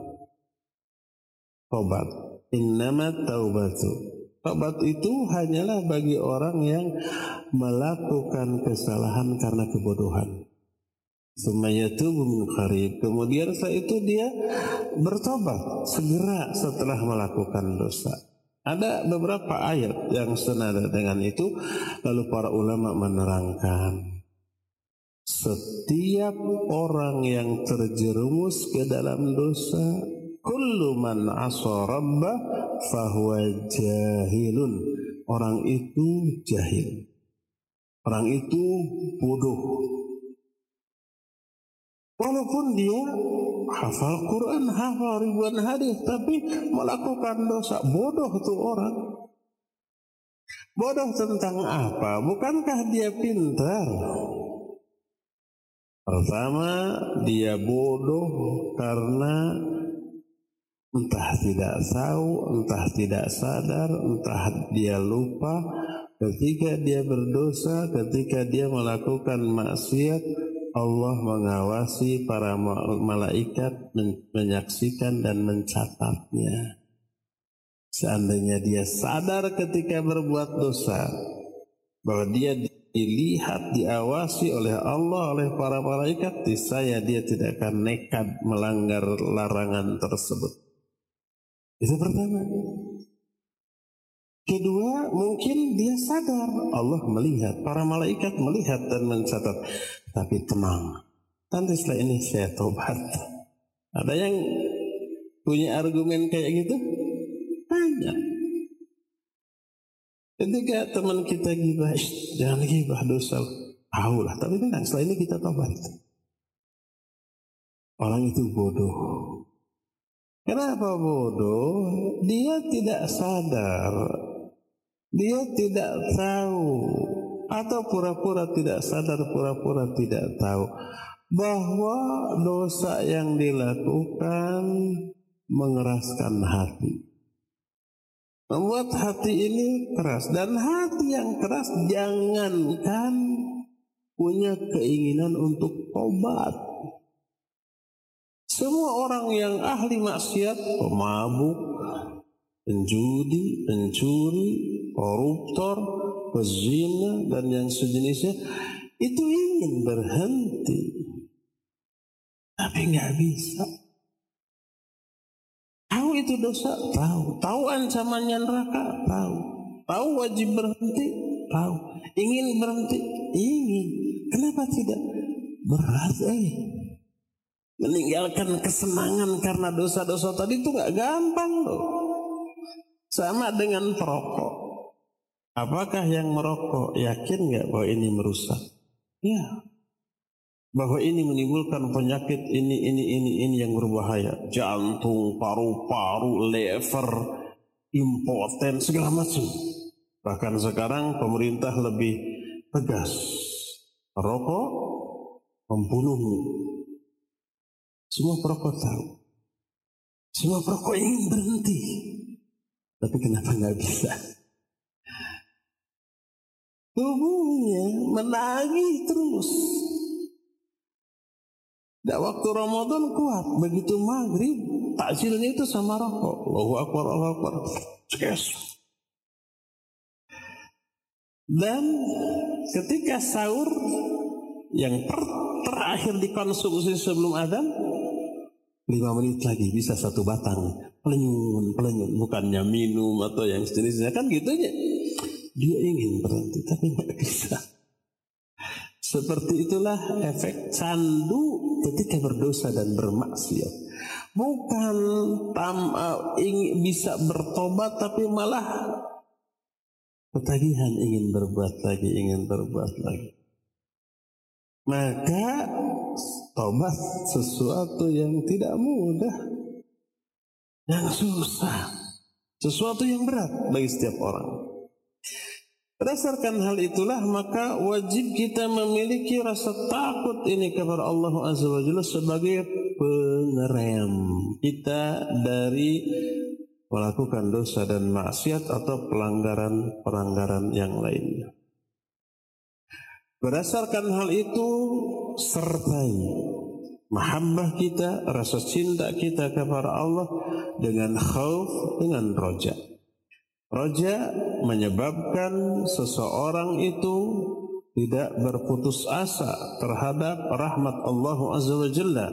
tobat, innama taubatu. Tobat itu hanyalah bagi orang yang melakukan kesalahan karena kebodohan. Sumayatubu min qarib. Kemudian setelah itu dia bertobat segera setelah melakukan dosa. Ada beberapa ayat yang senada dengan itu lalu para ulama menerangkan setiap orang yang terjerumus ke dalam dosa kullu man asarabba fahuwa jahilun. Orang itu jahil. Orang itu bodoh. Walaupun dia hafal Quran hafal ribuan hadis tapi melakukan dosa. Bodoh tuh orang. Bodoh tentang apa? Bukankah dia pintar Pertama, dia bodoh karena entah tidak tahu, entah tidak sadar, entah dia lupa ketika dia berdosa, ketika dia melakukan maksiat, Allah mengawasi para malaikat menyaksikan dan mencatatnya. Seandainya dia sadar ketika berbuat dosa bahwa dia dilihat, diawasi oleh Allah, oleh para malaikat, saya dia tidak akan nekat melanggar larangan tersebut. Itu pertama. Kedua, mungkin dia sadar Allah melihat, para malaikat melihat dan mencatat. Tapi tenang, nanti setelah ini saya tobat. Ada yang punya argumen kayak gitu? Banyak. Ketika teman kita gibah, jangan gibah dosa. Tahu lah, tapi tenang, setelah ini kita tobat. Orang itu bodoh. Kenapa bodoh? Dia tidak sadar. Dia tidak tahu. Atau pura-pura tidak sadar, pura-pura tidak tahu. Bahwa dosa yang dilakukan mengeraskan hati. Membuat hati ini keras. Dan hati yang keras jangankan punya keinginan untuk tobat. Semua orang yang ahli maksiat, pemabuk, penjudi, pencuri, koruptor, pezina, dan yang sejenisnya, itu ingin berhenti. Tapi nggak bisa itu dosa? Tahu. Tahu ancamannya neraka? Tahu. Tahu wajib berhenti? Tahu. Ingin berhenti? Ingin. Kenapa tidak? Berat eh. Meninggalkan kesenangan karena dosa-dosa tadi itu nggak gampang loh. Sama dengan perokok. Apakah yang merokok yakin nggak bahwa ini merusak? Ya, bahwa ini menimbulkan penyakit ini ini ini ini yang berbahaya. Jantung paru-paru lever impoten segala macam. Bahkan sekarang pemerintah lebih tegas. Rokok membunuhmu semua perokok tahu. Semua perokok ingin berhenti. Tapi kenapa nggak bisa? Tubuhnya menagih terus tidak waktu Ramadan kuat, begitu maghrib takjilnya itu sama rokok. Allahu Akbar, Allahu Akbar. Cekes. Dan ketika sahur yang ter terakhir dikonsumsi sebelum adzan lima menit lagi bisa satu batang pelenyun pelenyun bukannya minum atau yang sejenisnya kan gitu aja dia ingin berhenti tapi nggak bisa seperti itulah efek candu ketika berdosa dan bermaksiat. Bukan tam, uh, ingin bisa bertobat tapi malah ketagihan ingin berbuat lagi, ingin berbuat lagi. Maka tobat sesuatu yang tidak mudah, yang susah, sesuatu yang berat bagi setiap orang. Berdasarkan hal itulah maka wajib kita memiliki rasa takut ini kepada Allah Azza wa Jalla sebagai pengerem kita dari melakukan dosa dan maksiat atau pelanggaran-pelanggaran yang lainnya. Berdasarkan hal itu sertai mahabbah kita, rasa cinta kita kepada Allah dengan khauf, dengan rojak. Roja menyebabkan seseorang itu tidak berputus asa terhadap rahmat Allah Azza wa Jalla.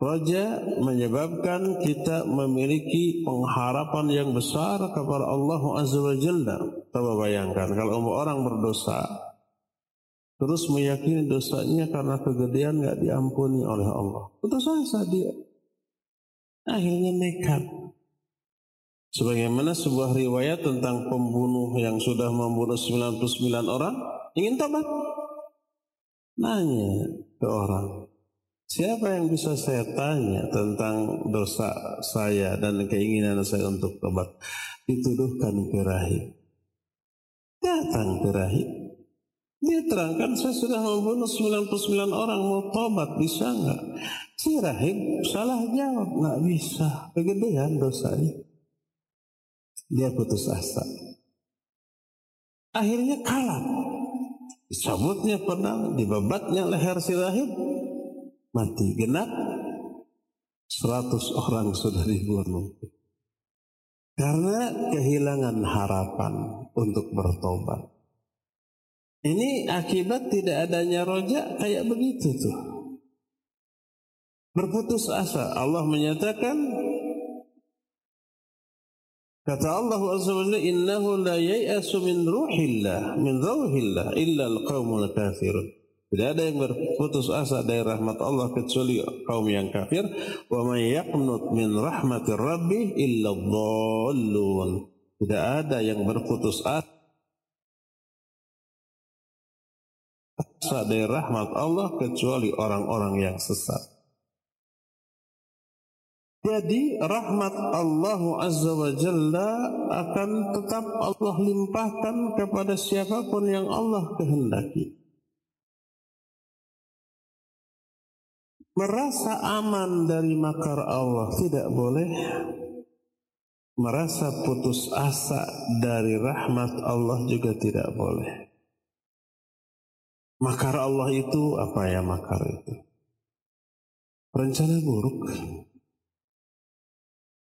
Roja menyebabkan kita memiliki pengharapan yang besar kepada Allah Azza wa Jalla. Coba bayangkan kalau orang berdosa terus meyakini dosanya karena kegedean nggak diampuni oleh Allah. Putus asa dia. Akhirnya nekat Sebagaimana sebuah riwayat tentang pembunuh yang sudah membunuh 99 orang ingin tobat. Nanya ke orang, siapa yang bisa saya tanya tentang dosa saya dan keinginan saya untuk tobat? Dituduhkan ke rahib. Datang ke rahib. Dia terangkan saya sudah membunuh 99 orang mau tobat bisa nggak? Si rahib salah jawab nggak bisa. Kegedean dosanya dia putus asa. Akhirnya kalah. Disambutnya pedang, dibabatnya leher si rahib, mati genap. Seratus orang sudah dibunuh. Karena kehilangan harapan untuk bertobat. Ini akibat tidak adanya rojak kayak begitu tuh. Berputus asa. Allah menyatakan Kata Allah Azza wa Jalla, "Innahu la yai'asu min ruhillah, min rawhillah illa al-qaumul kafirun." Tidak ada yang berputus asa dari rahmat Allah kecuali kaum yang kafir. Wa may yaqnut min rahmatir rabbi illa dhallun. Tidak ada yang berputus asa dari rahmat Allah kecuali orang-orang yang sesat. Jadi rahmat Allah Azza wa Jalla akan tetap Allah limpahkan kepada siapa pun yang Allah kehendaki. Merasa aman dari makar Allah tidak boleh. Merasa putus asa dari rahmat Allah juga tidak boleh. Makar Allah itu apa ya makar itu? Rencana buruk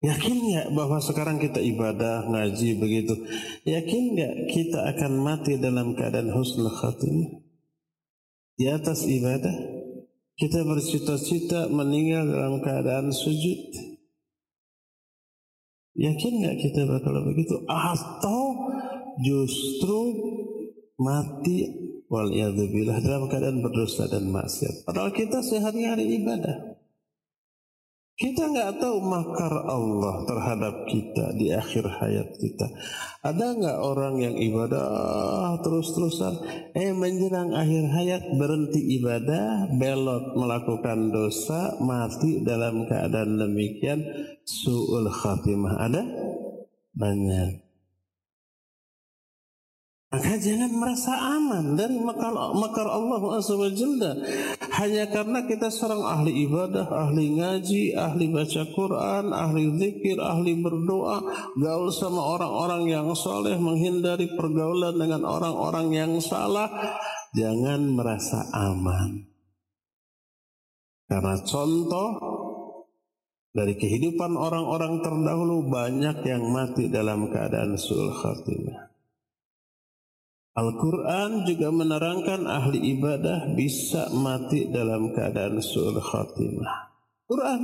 Yakin nggak bahwa sekarang kita ibadah, ngaji begitu? Yakin nggak kita akan mati dalam keadaan husnul khatimah? Di atas ibadah, kita bercita-cita meninggal dalam keadaan sujud. Yakin nggak kita bakal begitu? Atau justru mati wal dalam keadaan berdosa dan maksiat. Padahal kita sehari-hari ibadah. Kita nggak tahu makar Allah terhadap kita di akhir hayat kita. Ada nggak orang yang ibadah terus-terusan, eh menjelang akhir hayat berhenti ibadah, belot melakukan dosa, mati dalam keadaan demikian, su'ul khatimah. Ada? Banyak. Maka jangan merasa aman dari makar, makar Allah Jalla hanya karena kita seorang ahli ibadah, ahli ngaji, ahli baca Quran, ahli zikir, ahli berdoa, gaul sama orang-orang yang soleh, menghindari pergaulan dengan orang-orang yang salah. Jangan merasa aman. Karena contoh dari kehidupan orang-orang terdahulu banyak yang mati dalam keadaan sul khatimah. Al-Quran juga menerangkan ahli ibadah bisa mati dalam keadaan su'ul khatimah. Quran.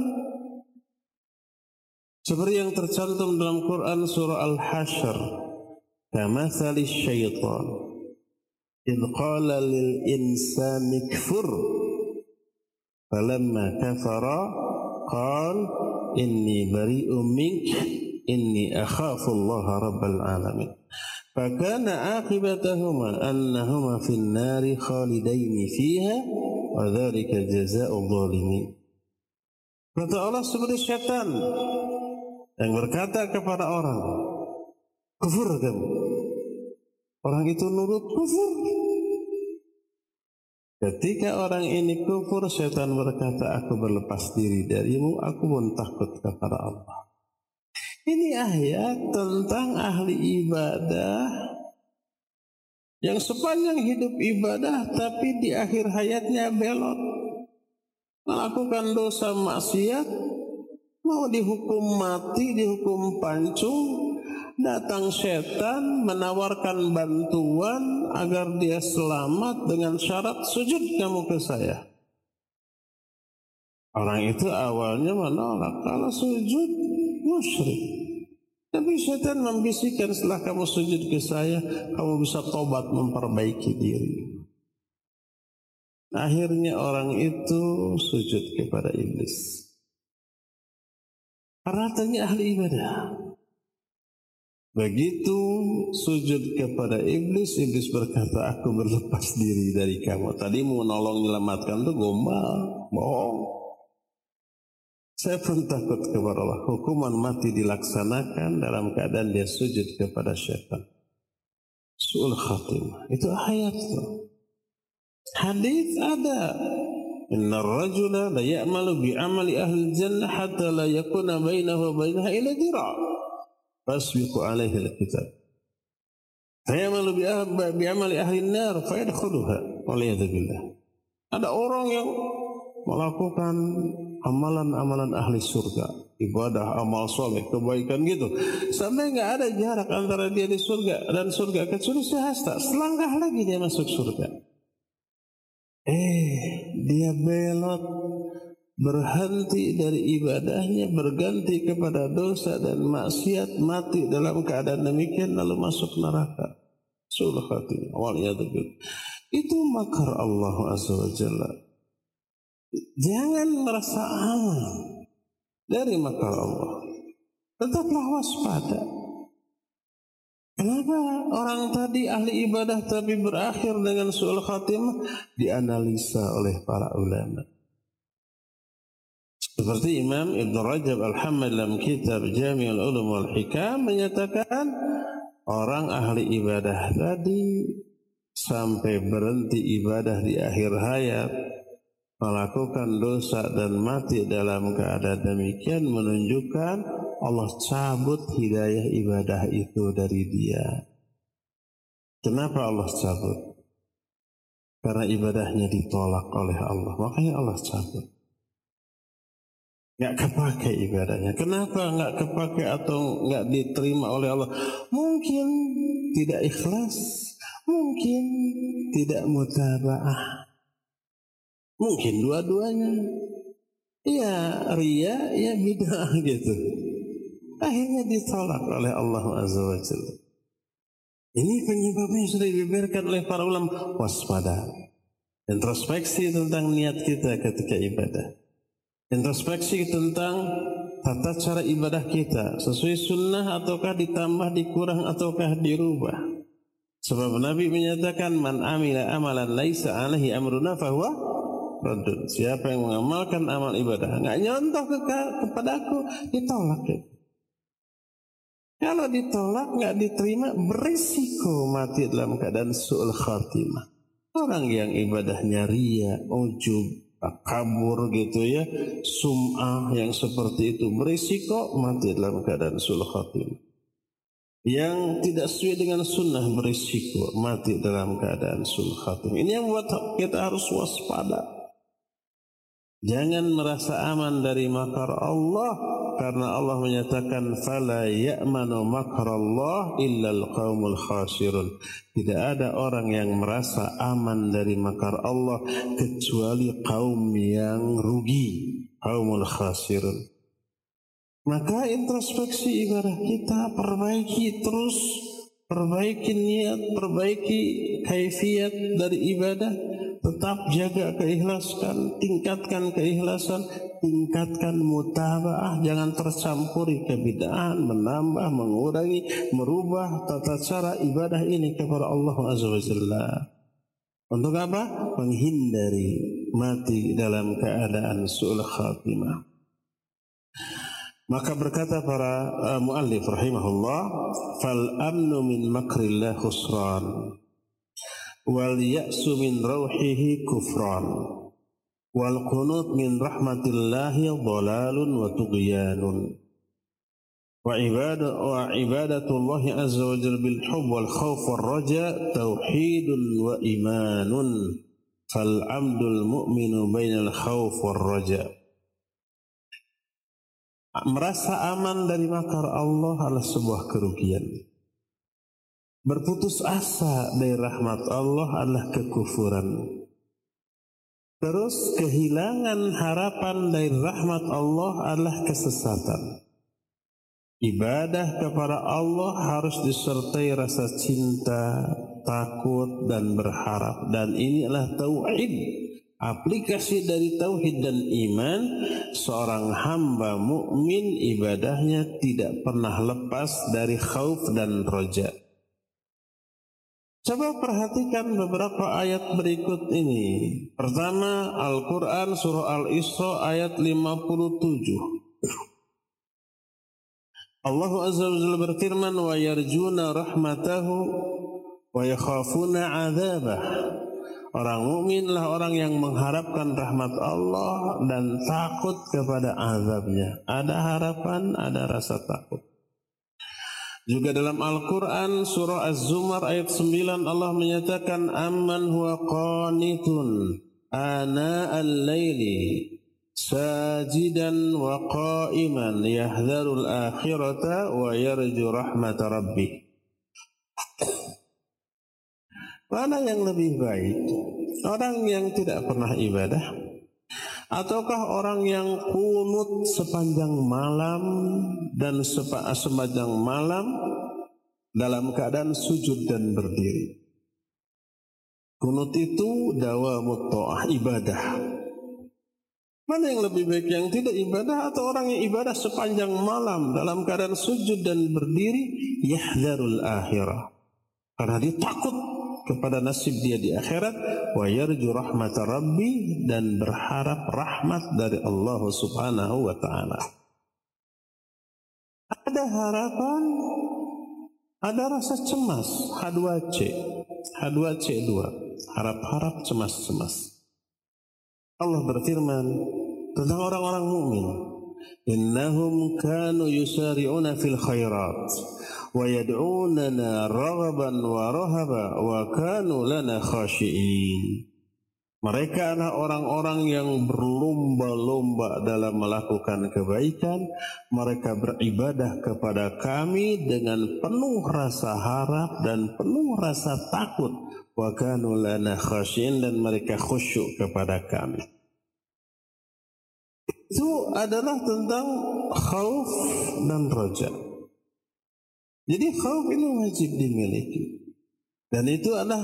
Seperti yang tercantum dalam Quran surah Al-Hashr. Kamathali syaitan. In qala lil insani kfur. Falamma kafara qal inni bari'u mink inni akhafu Allah rabbal alamin akibatahuma annahuma fin nari khalidaini fiha wa dzalika jazaa'ul zalimin. Kata Allah seperti syaitan yang berkata kepada orang, kufur kamu. Orang itu nurut kufur. Ketika orang ini kufur, syaitan berkata, aku berlepas diri darimu, aku pun takut kepada Allah. Ini ayat tentang ahli ibadah yang sepanjang hidup ibadah tapi di akhir hayatnya belot. Melakukan dosa maksiat, mau dihukum mati, dihukum pancung, datang setan menawarkan bantuan agar dia selamat dengan syarat sujud kamu ke saya. Orang itu awalnya menolak kalau sujud musyrik. Tapi setan membisikkan setelah kamu sujud ke saya, kamu bisa tobat memperbaiki diri. Akhirnya orang itu sujud kepada iblis. Karena tanya ahli ibadah. Begitu sujud kepada iblis, iblis berkata, aku berlepas diri dari kamu. Tadi mau nolong menyelamatkan tuh gombal, bohong. Saya pun takut kepada Allah. Hukuman mati dilaksanakan dalam keadaan dia sujud kepada syaitan. Su'ul khatimah. Itu ayat. Hadis ada. Inna rajula la ya'malu bi amali ahli jannah hatta la yakuna bainahu bainaha ila dira' fasbiqu alaihi al-kitab. Fayamalu bi amali ahli nar fayadkhuluha. Waliyadu billah. Ada orang yang melakukan amalan-amalan ahli surga, ibadah, amal soleh, kebaikan gitu. Sampai nggak ada jarak antara dia di surga dan surga kecuali sehasta. Selangkah lagi dia masuk surga. Eh, dia belot berhenti dari ibadahnya berganti kepada dosa dan maksiat mati dalam keadaan demikian lalu masuk neraka. Sulah hati awalnya itu makar Allah azza wa jalla Jangan merasa aman dari makar Allah. Tetaplah waspada. Kenapa orang tadi ahli ibadah tapi berakhir dengan suul khatimah dianalisa oleh para ulama. Seperti Imam Ibn Rajab Al-Hamad dalam kitab Jami'ul Ulum wal Hikam menyatakan orang ahli ibadah tadi sampai berhenti ibadah di akhir hayat melakukan dosa dan mati dalam keadaan demikian menunjukkan Allah cabut hidayah ibadah itu dari dia. Kenapa Allah cabut? Karena ibadahnya ditolak oleh Allah. Makanya Allah cabut. Nggak kepakai ibadahnya. Kenapa nggak kepakai atau nggak diterima oleh Allah? Mungkin tidak ikhlas. Mungkin tidak mutabaah Mungkin dua-duanya. Ya ria, ya bid'ah <laughs> gitu. Akhirnya ditolak oleh Allah Azza wa. Ini penyebabnya sudah dibeberkan oleh para ulama. Waspada. Introspeksi tentang niat kita ketika ibadah. Introspeksi tentang tata cara ibadah kita. Sesuai sunnah ataukah ditambah, dikurang ataukah dirubah. Sebab Nabi menyatakan man amila amalan laisa alaihi amruna fahuwa Radun. Siapa yang mengamalkan amal ibadah nggak nyontoh ke kepadaku ditolak ya. Kalau ditolak nggak diterima berisiko mati dalam keadaan suul khatimah. Orang yang ibadahnya ria, ujub, kabur gitu ya, sum'ah yang seperti itu berisiko mati dalam keadaan suul khatimah. Yang tidak sesuai dengan sunnah berisiko mati dalam keadaan suul khatimah. Ini yang buat kita harus waspada. Jangan merasa aman dari makar Allah karena Allah menyatakan fala ya'manu makrallah illal qaumul khasirun. Tidak ada orang yang merasa aman dari makar Allah kecuali kaum yang rugi, kaumul khasirun. Maka introspeksi ibadah kita perbaiki terus, perbaiki niat, perbaiki kaifiat dari ibadah tetap jaga keikhlasan, tingkatkan keikhlasan, tingkatkan mutabaah, jangan tercampuri kebidaan, menambah, mengurangi, merubah tata cara ibadah ini kepada Allah Azza wa Jalla. Untuk apa? Menghindari mati dalam keadaan su'ul khatimah. Maka berkata para uh, muallif rahimahullah, "Fal amnu min makrillah khusran." Wal ya'su min rauhihi kufran. Wal qunut min rahmatillahi dhalalun wa tughyanun. Wa ibadah wa ibadatullah azza wa jalla bil hub wal khauf wal raja tauhidun wa imanun. Fal amdul mu'minu bainal khauf wal raja. Merasa aman dari makar Allah adalah sebuah kerugian Berputus asa dari rahmat Allah adalah kekufuran. Terus kehilangan harapan dari rahmat Allah adalah kesesatan. Ibadah kepada Allah harus disertai rasa cinta, takut dan berharap dan ini adalah tauhid. Aplikasi dari tauhid dan iman seorang hamba mukmin ibadahnya tidak pernah lepas dari khauf dan roja. Coba perhatikan beberapa ayat berikut ini. Pertama, Al-Quran Surah Al-Isra ayat 57. Allah Azza wa Jalla berfirman, "Wa yarjuna rahmatahu wa yakhafuna adzabah." Orang mukminlah orang yang mengharapkan rahmat Allah dan takut kepada azabnya. Ada harapan, ada rasa takut. Juga dalam Al-Quran surah Az-Zumar ayat 9 Allah menyatakan amman huwa qanitun ana al-laili sajidan wa qa'iman yahdharul akhirata wa yarju rahmat rabbih Mana yang lebih baik? Orang yang tidak pernah ibadah ataukah orang yang kunut sepanjang malam dan sepanjang malam dalam keadaan sujud dan berdiri? Kunut itu dawa mutoah ibadah. Mana yang lebih baik yang tidak ibadah atau orang yang ibadah sepanjang malam dalam keadaan sujud dan berdiri yahdharul akhirah. Karena dia takut kepada nasib dia di akhirat wa yarju rahmat rabbi dan berharap rahmat dari Allah Subhanahu wa taala. Ada harapan, ada rasa cemas, H2C, H2C2, harap-harap cemas-cemas. Allah berfirman tentang orang-orang mukmin, "Innahum kanu yusari'una fil khairat." ويدعوننا رغبا ورهبا وكانوا لنا خاشئين Mereka adalah orang-orang yang berlomba-lomba dalam melakukan kebaikan. Mereka beribadah kepada kami dengan penuh rasa harap dan penuh rasa takut. Wa kanu lana khasyin dan mereka khusyuk kepada kami. Itu adalah tentang khauf dan roja. Jadi khauf ini wajib dimiliki. Dan itu adalah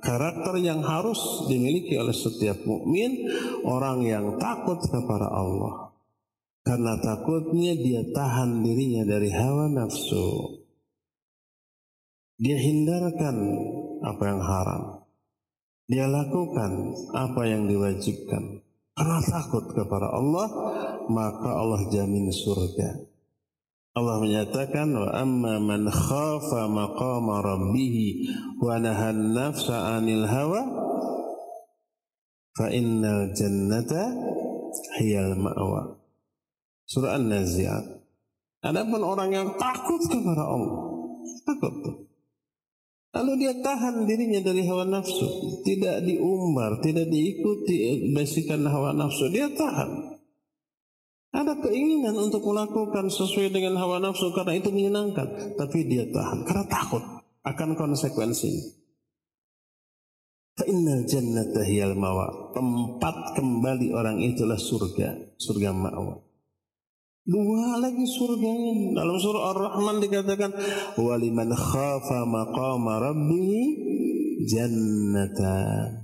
karakter yang harus dimiliki oleh setiap mukmin, orang yang takut kepada Allah. Karena takutnya dia tahan dirinya dari hawa nafsu. Dia hindarkan apa yang haram. Dia lakukan apa yang diwajibkan. Karena takut kepada Allah, maka Allah jamin surga. Allah menyatakan wa amma man khafa maqama rabbih wa nahan nafsa 'anil hawa fa innal jannata hiyal ma'wa. Surah An-Nazi'at. Adapun orang yang takut kepada Allah, takut tuh. Lalu dia tahan dirinya dari hawa nafsu, tidak diumbar, tidak diikuti bisikan hawa nafsu, dia tahan. Ada keinginan untuk melakukan sesuai dengan hawa nafsu karena itu menyenangkan. Tapi dia tahan karena takut akan konsekuensinya. Fa'innal jannata hiyal. Tempat kembali orang itulah surga. Surga ma'wa. Dua lagi surganya. Dalam surah Ar-Rahman dikatakan. Waliman khafa maqama rabbihi jannata.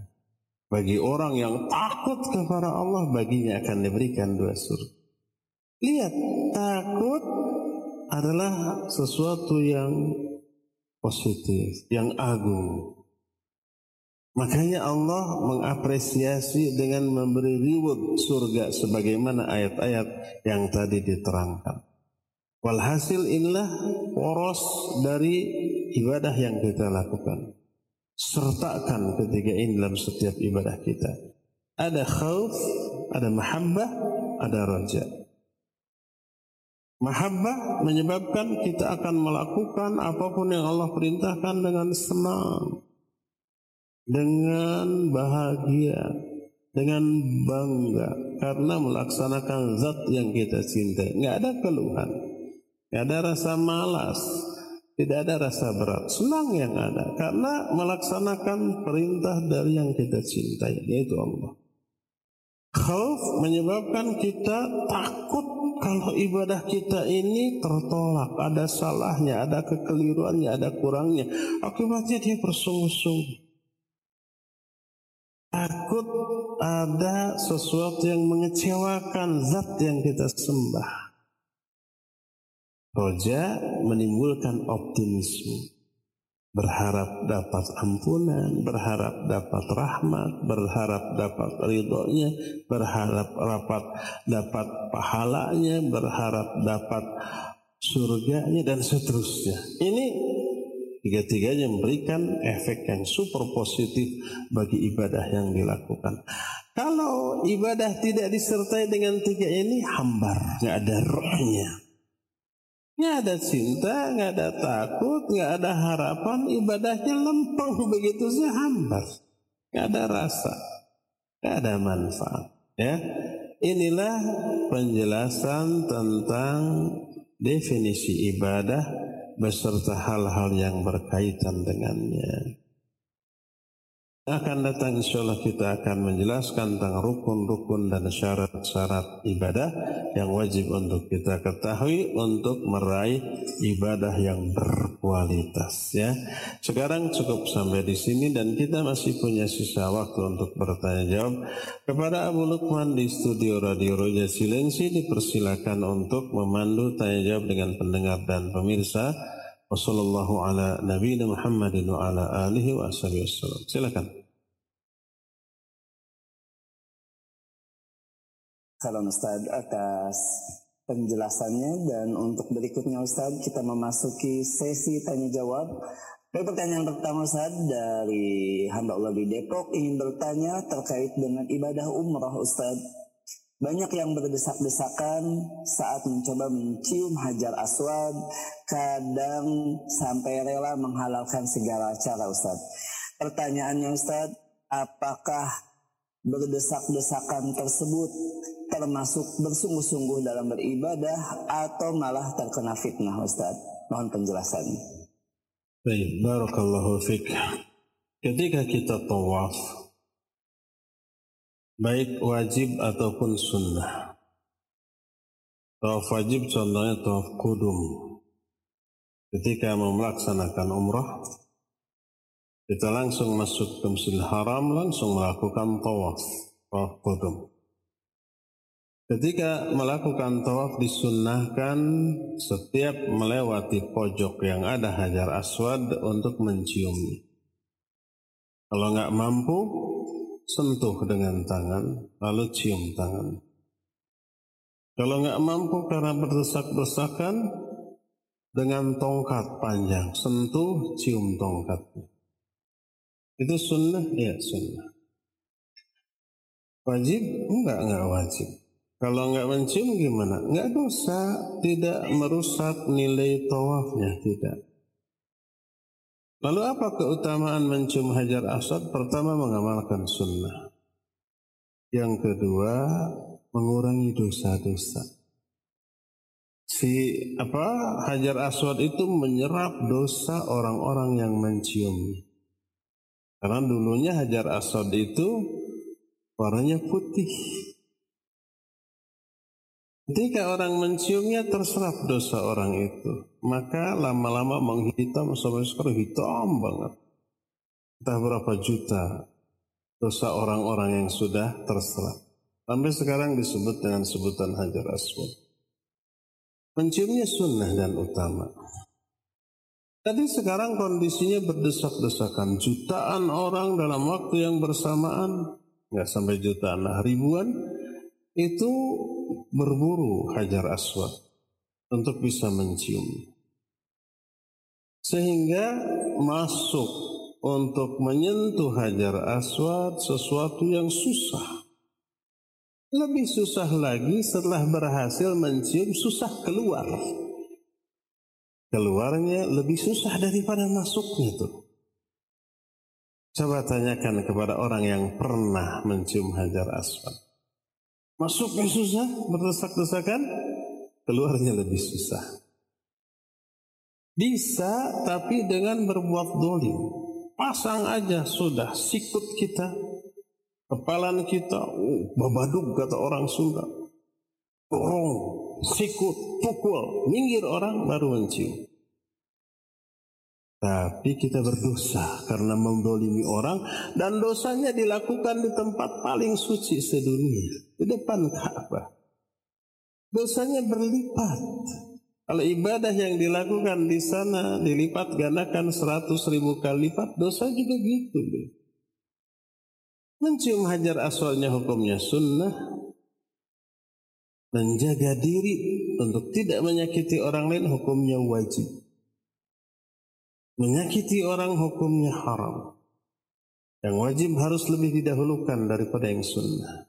Bagi orang yang takut kepada Allah, baginya akan diberikan dua surga. Lihat, takut adalah sesuatu yang positif, yang agung. Makanya Allah mengapresiasi dengan memberi reward surga sebagaimana ayat-ayat yang tadi diterangkan. Walhasil inilah poros dari ibadah yang kita lakukan. Sertakan ketiga ini dalam setiap ibadah kita. Ada khauf, ada mahabbah, ada raja. Mahabbah menyebabkan kita akan melakukan apa pun yang Allah perintahkan dengan senang, dengan bahagia, dengan bangga karena melaksanakan zat yang kita cintai. Nggak ada keluhan, nggak ada rasa malas, tidak ada rasa berat. Senang yang ada karena melaksanakan perintah dari yang kita cintai, yaitu Allah. Khauf menyebabkan kita takut kalau ibadah kita ini tertolak, ada salahnya, ada kekeliruannya, ada kurangnya. Akibatnya dia bersungguh-sungguh. Takut ada sesuatu yang mengecewakan zat yang kita sembah. Roja menimbulkan optimisme berharap dapat ampunan, berharap dapat rahmat, berharap dapat ridhonya, berharap dapat dapat pahalanya, berharap dapat surganya dan seterusnya. Ini tiga-tiganya memberikan efek yang super positif bagi ibadah yang dilakukan. Kalau ibadah tidak disertai dengan tiga ini hambar, nggak ada rohnya. Nggak ada cinta, nggak ada takut, nggak ada harapan, ibadahnya lempeng begitu saja hambar. Nggak ada rasa. Gak ada manfaat. Ya, inilah penjelasan tentang definisi ibadah beserta hal-hal yang berkaitan dengannya akan datang insya Allah kita akan menjelaskan tentang rukun-rukun dan syarat-syarat ibadah yang wajib untuk kita ketahui untuk meraih ibadah yang berkualitas ya. Sekarang cukup sampai di sini dan kita masih punya sisa waktu untuk bertanya jawab kepada Abu Lukman di studio Radio Roja Silensi dipersilakan untuk memandu tanya jawab dengan pendengar dan pemirsa. Wassalamualaikum ala nabiyina Muhammadin wa ala alihi wa. Salam Ustaz atas penjelasannya dan untuk berikutnya Ustaz kita memasuki sesi tanya jawab. Baik pertanyaan pertama Ustaz dari hamba Allah di Depok ingin bertanya terkait dengan ibadah umrah Ustaz. Banyak yang berdesak-desakan saat mencoba mencium hajar aswad, kadang sampai rela menghalalkan segala cara Ustaz. Pertanyaannya Ustaz, apakah berdesak-desakan tersebut termasuk bersungguh-sungguh dalam beribadah atau malah terkena fitnah Ustaz? Mohon penjelasannya. Baik, barakallahu fiqh. Ketika kita tawaf, baik wajib ataupun sunnah. Tawaf wajib contohnya tawaf kudum. Ketika mau melaksanakan umrah, kita langsung masuk ke Masjidil Haram, langsung melakukan tawaf, tawaf kudum. Ketika melakukan tawaf disunnahkan setiap melewati pojok yang ada hajar aswad untuk menciumnya. Kalau nggak mampu, sentuh dengan tangan, lalu cium tangan. Kalau nggak mampu karena berdesak-desakan, dengan tongkat panjang, sentuh, cium tongkatnya. Itu sunnah? Ya sunnah. Wajib? Enggak, enggak wajib. Kalau enggak mencium gimana? Enggak dosa, tidak merusak nilai tawafnya, tidak. Lalu apa keutamaan mencium hajar aswad? Pertama mengamalkan sunnah. Yang kedua mengurangi dosa-dosa. Si apa hajar aswad itu menyerap dosa orang-orang yang menciumnya. Karena dulunya hajar aswad itu warnanya putih. Ketika orang menciumnya terserap dosa orang itu, maka lama-lama menghitam sampai sekarang hitam banget. Entah berapa juta dosa orang-orang yang sudah terserap. Sampai sekarang disebut dengan sebutan hajar aswad. Menciumnya sunnah dan utama. Tadi sekarang kondisinya berdesak-desakan. Jutaan orang dalam waktu yang bersamaan, nggak sampai jutaan lah, ribuan, itu berburu Hajar Aswad untuk bisa mencium. Sehingga masuk untuk menyentuh Hajar Aswad sesuatu yang susah. Lebih susah lagi setelah berhasil mencium susah keluar. Keluarnya lebih susah daripada masuknya tuh. Coba tanyakan kepada orang yang pernah mencium Hajar Aswad. Masuknya susah, berdesak-desakan, keluarnya lebih susah. Bisa, tapi dengan berbuat dolim. Pasang aja sudah sikut kita, kepalan kita, oh, babaduk kata orang Sunda. Dorong, sikut, pukul, minggir orang baru mencium. Tapi kita berdosa karena mendolimi orang dan dosanya dilakukan di tempat paling suci sedunia, di depan Ka'bah. Dosanya berlipat. Kalau ibadah yang dilakukan di sana dilipat gandakan seratus ribu kali lipat, dosa juga gitu. Mencium hajar aswalnya hukumnya sunnah. Menjaga diri untuk tidak menyakiti orang lain hukumnya wajib. Menyakiti orang hukumnya haram. Yang wajib harus lebih didahulukan daripada yang sunnah.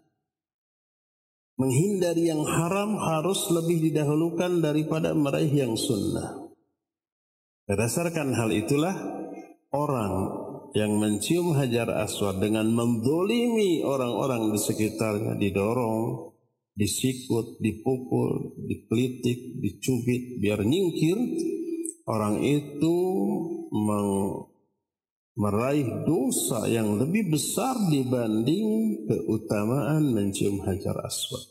Menghindari yang haram harus lebih didahulukan daripada meraih yang sunnah. Berdasarkan hal itulah orang yang mencium hajar aswad dengan mendolimi orang-orang di sekitarnya didorong, disikut, dipukul, dikelitik, dicubit biar nyingkir orang itu meraih dosa yang lebih besar dibanding keutamaan mencium hajar aswad.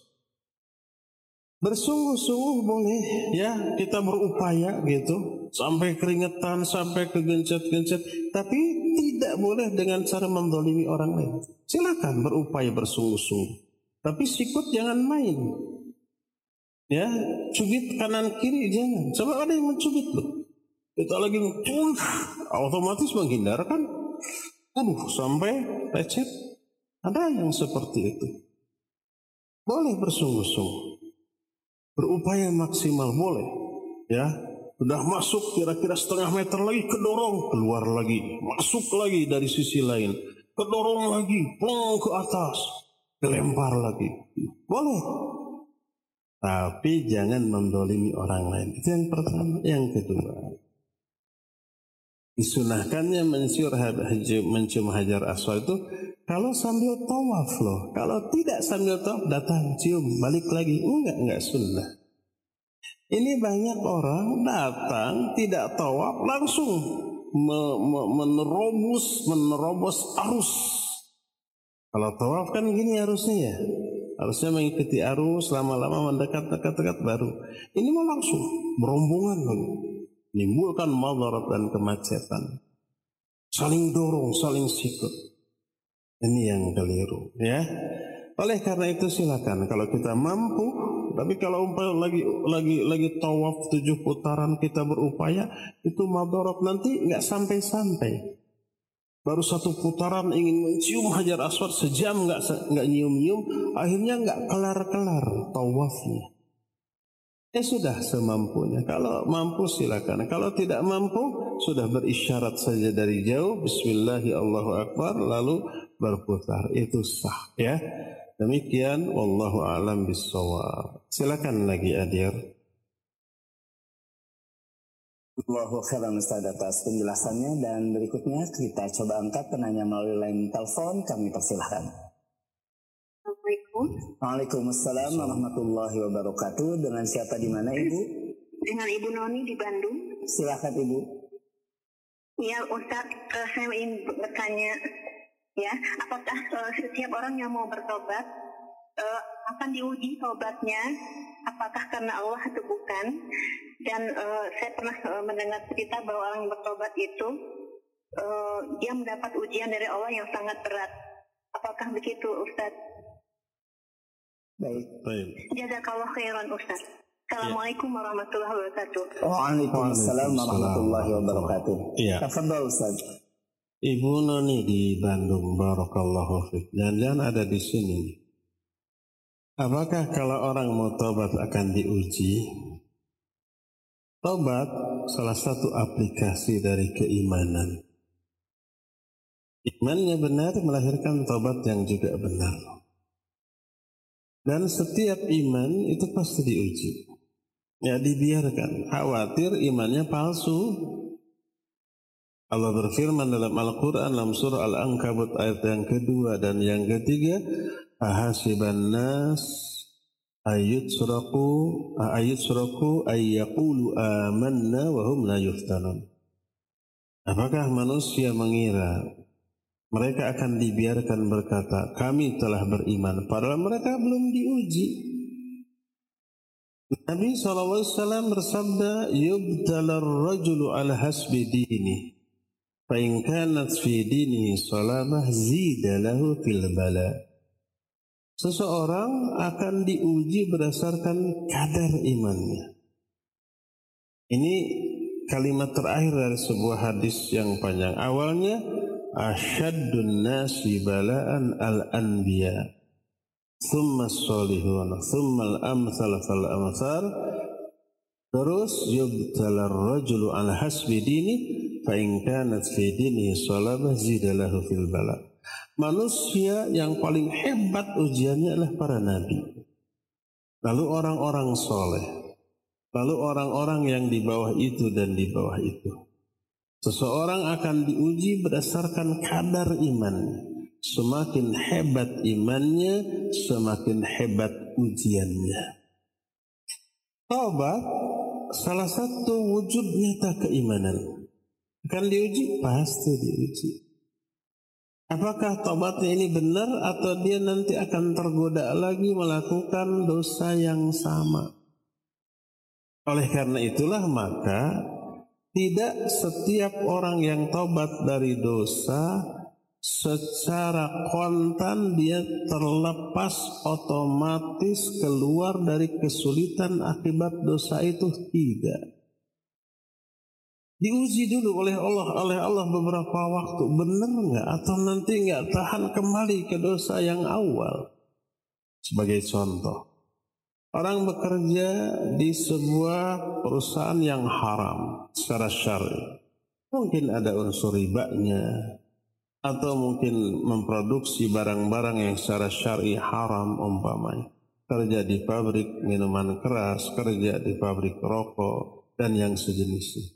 Bersungguh-sungguh boleh ya kita berupaya gitu sampai keringetan sampai kegencet-gencet tapi tidak boleh dengan cara mendolimi orang lain. Silakan berupaya bersungguh-sungguh tapi sikut jangan main. Ya, cubit kanan kiri jangan. Coba ada yang mencubit loh. Kita lagi uh, otomatis menghindarkan. Aduh, sampai lecet. Ada yang seperti itu. Boleh bersungguh-sungguh. Berupaya maksimal boleh. Ya sudah masuk kira-kira setengah meter lagi kedorong. Keluar lagi masuk lagi dari sisi lain. Kedorong lagi plong ke atas. Dilempar lagi. Boleh. Tapi jangan mendolimi orang lain. Itu yang pertama. Yang kedua disunahkannya mencium mencium hajar aswad itu kalau sambil tawaf loh. Kalau tidak sambil tawaf datang cium balik lagi. Enggak, enggak sunnah. Ini banyak orang datang tidak tawaf langsung me, me, menerobos menerobos arus. Kalau tawaf kan gini harusnya ya. Harusnya mengikuti arus lama-lama mendekat dekat-dekat baru. Ini mau langsung berombongan lagi. Menimbulkan madarat dan kemacetan. Saling dorong, saling sikut. Ini yang keliru ya. Oleh karena itu silakan kalau kita mampu, tapi kalau umpah lagi lagi lagi tawaf tujuh putaran kita berupaya itu madorot nanti nggak sampai-sampai. Baru satu putaran ingin mencium hajar aswad sejam nggak nggak nyium-nyium, akhirnya nggak kelar-kelar tawafnya. Ya sudah semampunya. Kalau mampu silakan. Kalau tidak mampu sudah berisyarat saja dari jauh. Bismillahirrahmanirrahim. Allahu Akbar. Lalu berputar. Itu sah ya. Demikian. Wallahu a'lam bisawab. Silakan lagi Adir. Allahu khairan Ustaz atas penjelasannya dan berikutnya kita coba angkat penanya melalui line telepon kami persilahkan. Assalamualaikum. Waalaikumsalam warahmatullahi wabarakatuh. Dengan siapa di mana Ibu? Dengan Ibu Noni di Bandung. Silakan Ibu. Ya Ustaz, uh, saya ingin bertanya, ya, apakah uh, setiap orang yang mau bertobat uh, akan diuji tobatnya? Apakah karena Allah atau bukan? Dan uh, saya pernah uh, mendengar cerita bahwa orang yang bertobat itu uh, dia mendapat ujian dari Allah yang sangat berat. Apakah begitu Ustaz? Baik. Baik. Jazakallah khairan Ustaz. Assalamualaikum warahmatullahi wabarakatuh. Waalaikumsalam warahmatullahi wabarakatuh. Iya. Tafadhal Ustaz. Ibu Noni di Bandung, Barakallahu fiik. Jangan-jangan ada di sini. Apakah kalau orang mau tobat akan diuji? Tobat salah satu aplikasi dari keimanan. Imannya benar melahirkan tobat yang juga benar. Dan setiap iman itu pasti diuji. Ya dibiarkan. Khawatir imannya palsu. Allah berfirman dalam Al-Quran dalam surah Al-Ankabut ayat yang kedua dan yang ketiga. Ahasiban nas ayat suraku ayat suraku ayyakulu amanna wahum la yuftanun. Apakah manusia mengira mereka akan dibiarkan berkata, kami telah beriman. Padahal mereka belum diuji. Nabi SAW bersabda, Yubtalar rajulu ala hasbi dini. Fa'in kanat fi dinihi salamah zida lahu fil bala. Seseorang akan diuji berdasarkan kadar imannya. Ini kalimat terakhir dari sebuah hadis yang panjang. Awalnya, asyaddun nasi bala'an al-anbiya thumma salihun thumma al-amsal fal amsal terus yubtalar rajulu ala hasbi dini fa in kanat fi dini salabah zidalahu fil bala. Manusia yang paling hebat ujiannya adalah para nabi. Lalu orang-orang soleh. Lalu orang-orang yang di bawah itu dan di bawah itu Seseorang akan diuji berdasarkan kadar iman. Semakin hebat imannya, semakin hebat ujiannya. Taubat salah satu wujud nyata keimanan. Akan diuji? Pasti diuji. Apakah tobatnya ini benar atau dia nanti akan tergoda lagi melakukan dosa yang sama? Oleh karena itulah maka tidak setiap orang yang tobat dari dosa secara kontan dia terlepas otomatis keluar dari kesulitan akibat dosa itu tidak. Diuji dulu oleh Allah oleh Allah beberapa waktu benar nggak atau nanti nggak tahan kembali ke dosa yang awal. Sebagai contoh, orang bekerja di sebuah perusahaan yang haram secara syar'i. Mungkin ada unsur ribanya atau mungkin memproduksi barang-barang yang secara syar'i haram umpamanya. Kerja di pabrik minuman keras, kerja di pabrik rokok dan yang sejenisnya.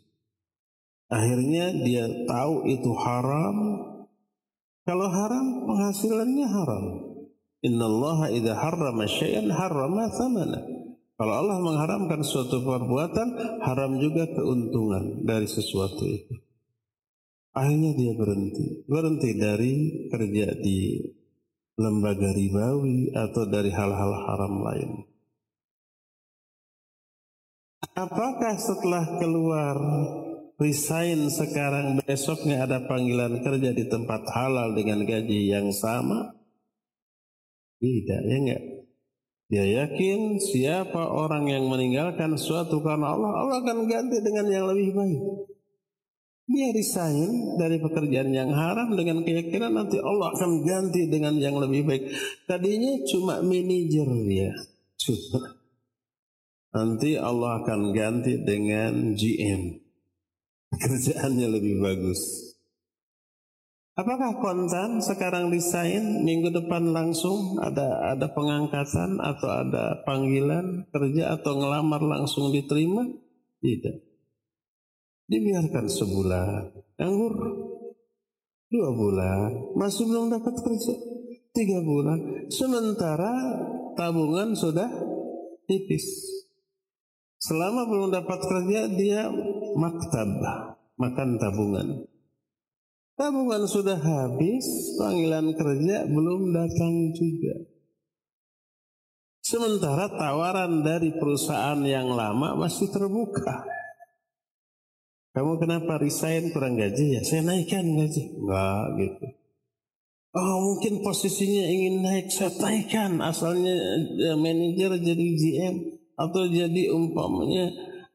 Akhirnya dia tahu itu haram. Kalau haram penghasilannya haram. Inna Allah idha harrama syai'an harrama thamana. Kalau Allah mengharamkan suatu perbuatan, haram juga keuntungan dari sesuatu itu. Akhirnya dia berhenti. Berhenti dari kerja di lembaga ribawi atau dari hal-hal haram lain. Apakah setelah keluar resign sekarang besoknya ada panggilan kerja di tempat halal dengan gaji yang sama? Tidak, ya enggak. Dia yakin siapa orang yang meninggalkan suatu karena Allah, Allah akan ganti dengan yang lebih baik. Dia resign dari pekerjaan yang haram dengan keyakinan nanti Allah akan ganti dengan yang lebih baik. Tadinya cuma manajer dia. Cuma. Nanti Allah akan ganti dengan GM <laughs> kerjaannya lebih bagus. Apakah kontan sekarang desain minggu depan langsung ada ada pengangkatan atau ada panggilan kerja atau ngelamar langsung diterima? Tidak. Dibiarkan sebulan, nganggur dua bulan, masih belum dapat kerja tiga bulan. Sementara tabungan sudah tipis. Selama belum dapat kerja dia maktab, makan tabungan. Tabungan sudah habis, panggilan kerja belum datang juga. Sementara tawaran dari perusahaan yang lama masih terbuka. Kamu kenapa resign kurang gaji ya? Saya naikkan gaji. Enggak gitu. Oh mungkin posisinya ingin naik, saya naikkan. Asalnya ya, manajer jadi GM atau jadi umpamanya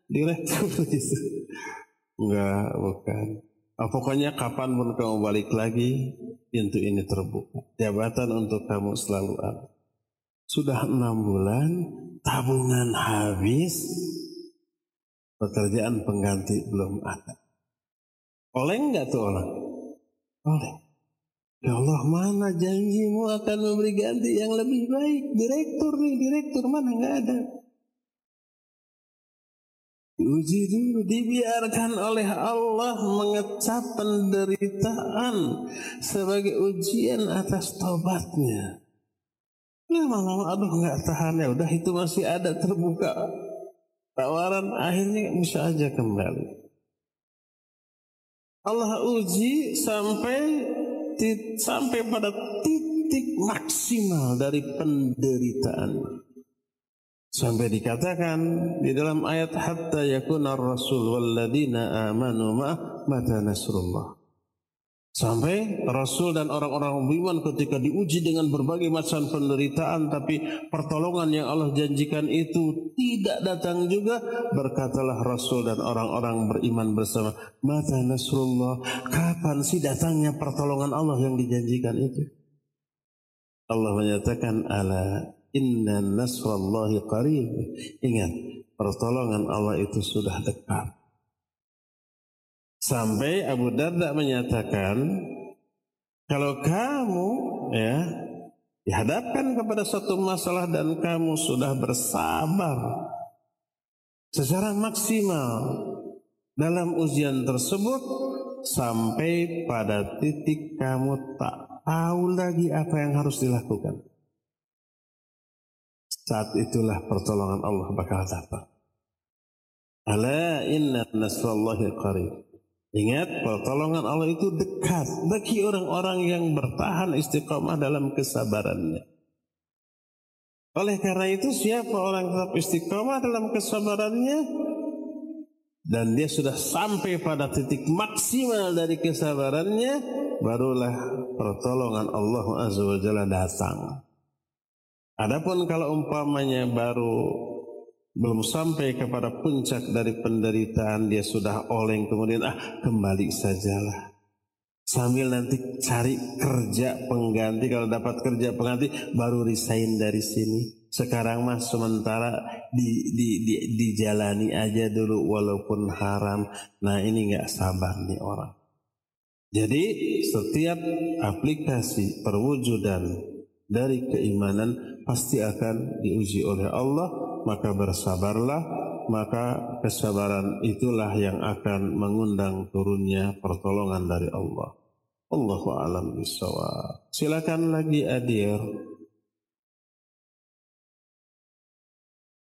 direktur <laughs> gitu. Enggak, bukan. Oh, pokoknya kapan pun kamu balik lagi, pintu ini terbuka. Jabatan untuk kamu selalu ada. Sudah enam bulan, tabungan habis, pekerjaan pengganti belum ada. Oleh enggak tuh orang? Oleh. Ya Allah mana janjimu akan memberi ganti yang lebih baik. Direktur nih, direktur mana enggak ada. Diuji dulu, dibiarkan oleh Allah mengecap penderitaan sebagai ujian atas tobatnya. Lama-lama aduh nggak tahan ya udah itu masih ada terbuka tawaran akhirnya bisa aja kembali. Allah uji sampai sampai pada titik maksimal dari penderitaan. Sampai dikatakan di dalam ayat hatta yakuna rasul walladzina amanu ma mata nasrullah. Sampai Rasul dan orang-orang beriman ketika diuji dengan berbagai macam penderitaan tapi pertolongan yang Allah janjikan itu tidak datang juga berkatalah Rasul dan orang-orang beriman bersama mata nasrullah kapan sih datangnya pertolongan Allah yang dijanjikan itu Allah menyatakan ala Inna nasrallahi qarib. Ingat, pertolongan Allah itu sudah dekat. Sampai Abu Darda menyatakan, kalau kamu ya dihadapkan kepada satu masalah dan kamu sudah bersabar secara maksimal dalam ujian tersebut, sampai pada titik kamu tak tahu lagi apa yang harus dilakukan. Saat itulah pertolongan Allah bakal datang. Ala inna nasrallahi qarib. Ingat, pertolongan Allah itu dekat bagi orang-orang yang bertahan istiqomah dalam kesabarannya. Oleh karena itu, siapa orang tetap istiqomah dalam kesabarannya dan dia sudah sampai pada titik maksimal dari kesabarannya, barulah pertolongan Allah Azza wa Jalla datang. Adapun kalau umpamanya baru belum sampai kepada puncak dari penderitaan dia sudah oleng kemudian ah kembali sajalah. Sambil nanti cari kerja pengganti kalau dapat kerja pengganti baru resign dari sini. Sekarang mah sementara di, di, di, dijalani aja dulu walaupun haram. Nah ini nggak sabar nih orang. Jadi setiap aplikasi perwujudan dari keimanan pasti akan diuji oleh Allah maka bersabarlah maka kesabaran itulah yang akan mengundang turunnya pertolongan dari Allah. Allahu a'lam bishawab. Silakan lagi Adir.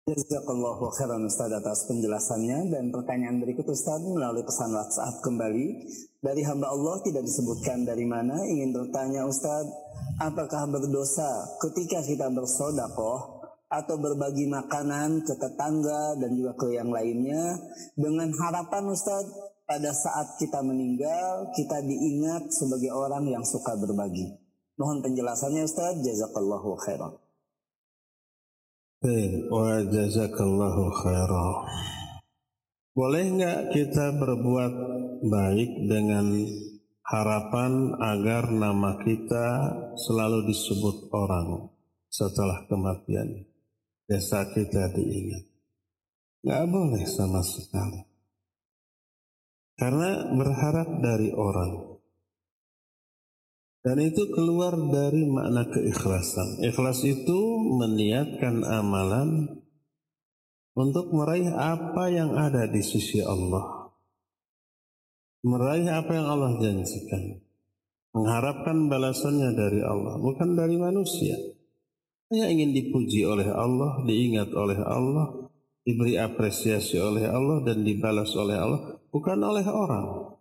Jazakallahu khairan Ustaz atas penjelasannya dan pertanyaan berikut Ustaz melalui pesan WhatsApp kembali dari hamba Allah tidak disebutkan dari mana ingin bertanya Ustaz apakah berdosa ketika kita bersodakoh atau berbagi makanan ke tetangga dan juga ke yang lainnya dengan harapan Ustadz pada saat kita meninggal kita diingat sebagai orang yang suka berbagi. Mohon penjelasannya Ustadz. Jazakallahu khairan. Wa jazakallahu khairan. Boleh nggak kita berbuat baik dengan harapan agar nama kita selalu disebut orang setelah kematian? desa kita diingat. Nggak boleh sama sekali. Karena berharap dari orang. Dan itu keluar dari makna keikhlasan. Ikhlas itu meniatkan amalan untuk meraih apa yang ada di sisi Allah. Meraih apa yang Allah janjikan. Mengharapkan balasannya dari Allah, bukan dari manusia. Hanya ingin dipuji oleh Allah, diingat oleh Allah, diberi apresiasi oleh Allah dan dibalas oleh Allah, bukan oleh orang.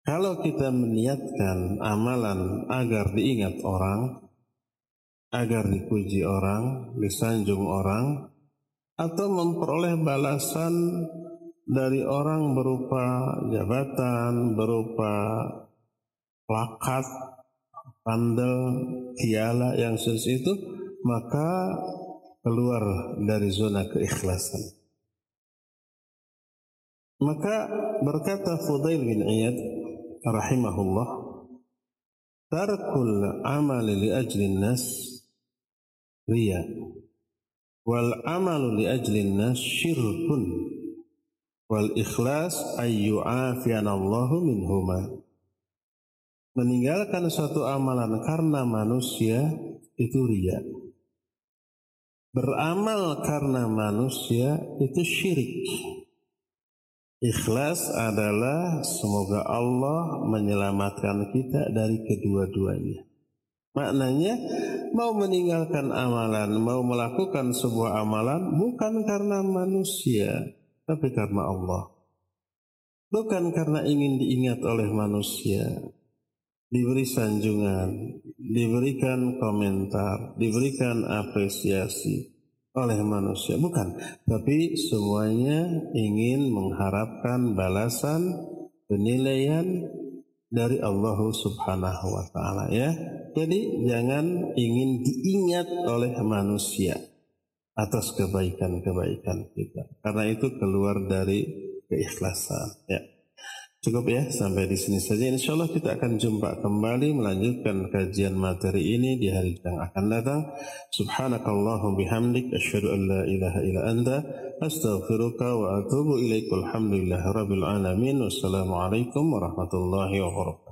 Kalau kita meniatkan amalan agar diingat orang, agar dipuji orang, disanjung orang, atau memperoleh balasan dari orang berupa jabatan, berupa plakat, pandel, tiala yang seperti itu, maka keluar dari zona keikhlasan. Maka berkata Fudail bin Iyad rahimahullah, "Tarkul amal li ajli nas riya wal amal li ajli nas syirkun wal ikhlas ayyu'afiyana Allahu minhuma." meninggalkan suatu amalan karena manusia itu ria. Beramal karena manusia itu syirik. Ikhlas adalah semoga Allah menyelamatkan kita dari kedua-duanya. Maknanya mau meninggalkan amalan, mau melakukan sebuah amalan bukan karena manusia, tapi karena Allah. Bukan karena ingin diingat oleh manusia, diberi sanjungan, diberikan komentar, diberikan apresiasi oleh manusia. Bukan, tapi semuanya ingin mengharapkan balasan penilaian dari Allah Subhanahu wa taala ya. Jadi jangan ingin diingat oleh manusia atas kebaikan-kebaikan kita. Karena itu keluar dari keikhlasan ya. Cukup ya sampai di sini saja. Insya Allah kita akan jumpa kembali melanjutkan kajian materi ini di hari yang akan datang. Subhanakallahu bihamdik asyhadu an la ilaha illa anta astaghfiruka wa atubu ilaik. Alhamdulillah rabbil alamin. Wassalamualaikum warahmatullahi wabarakatuh.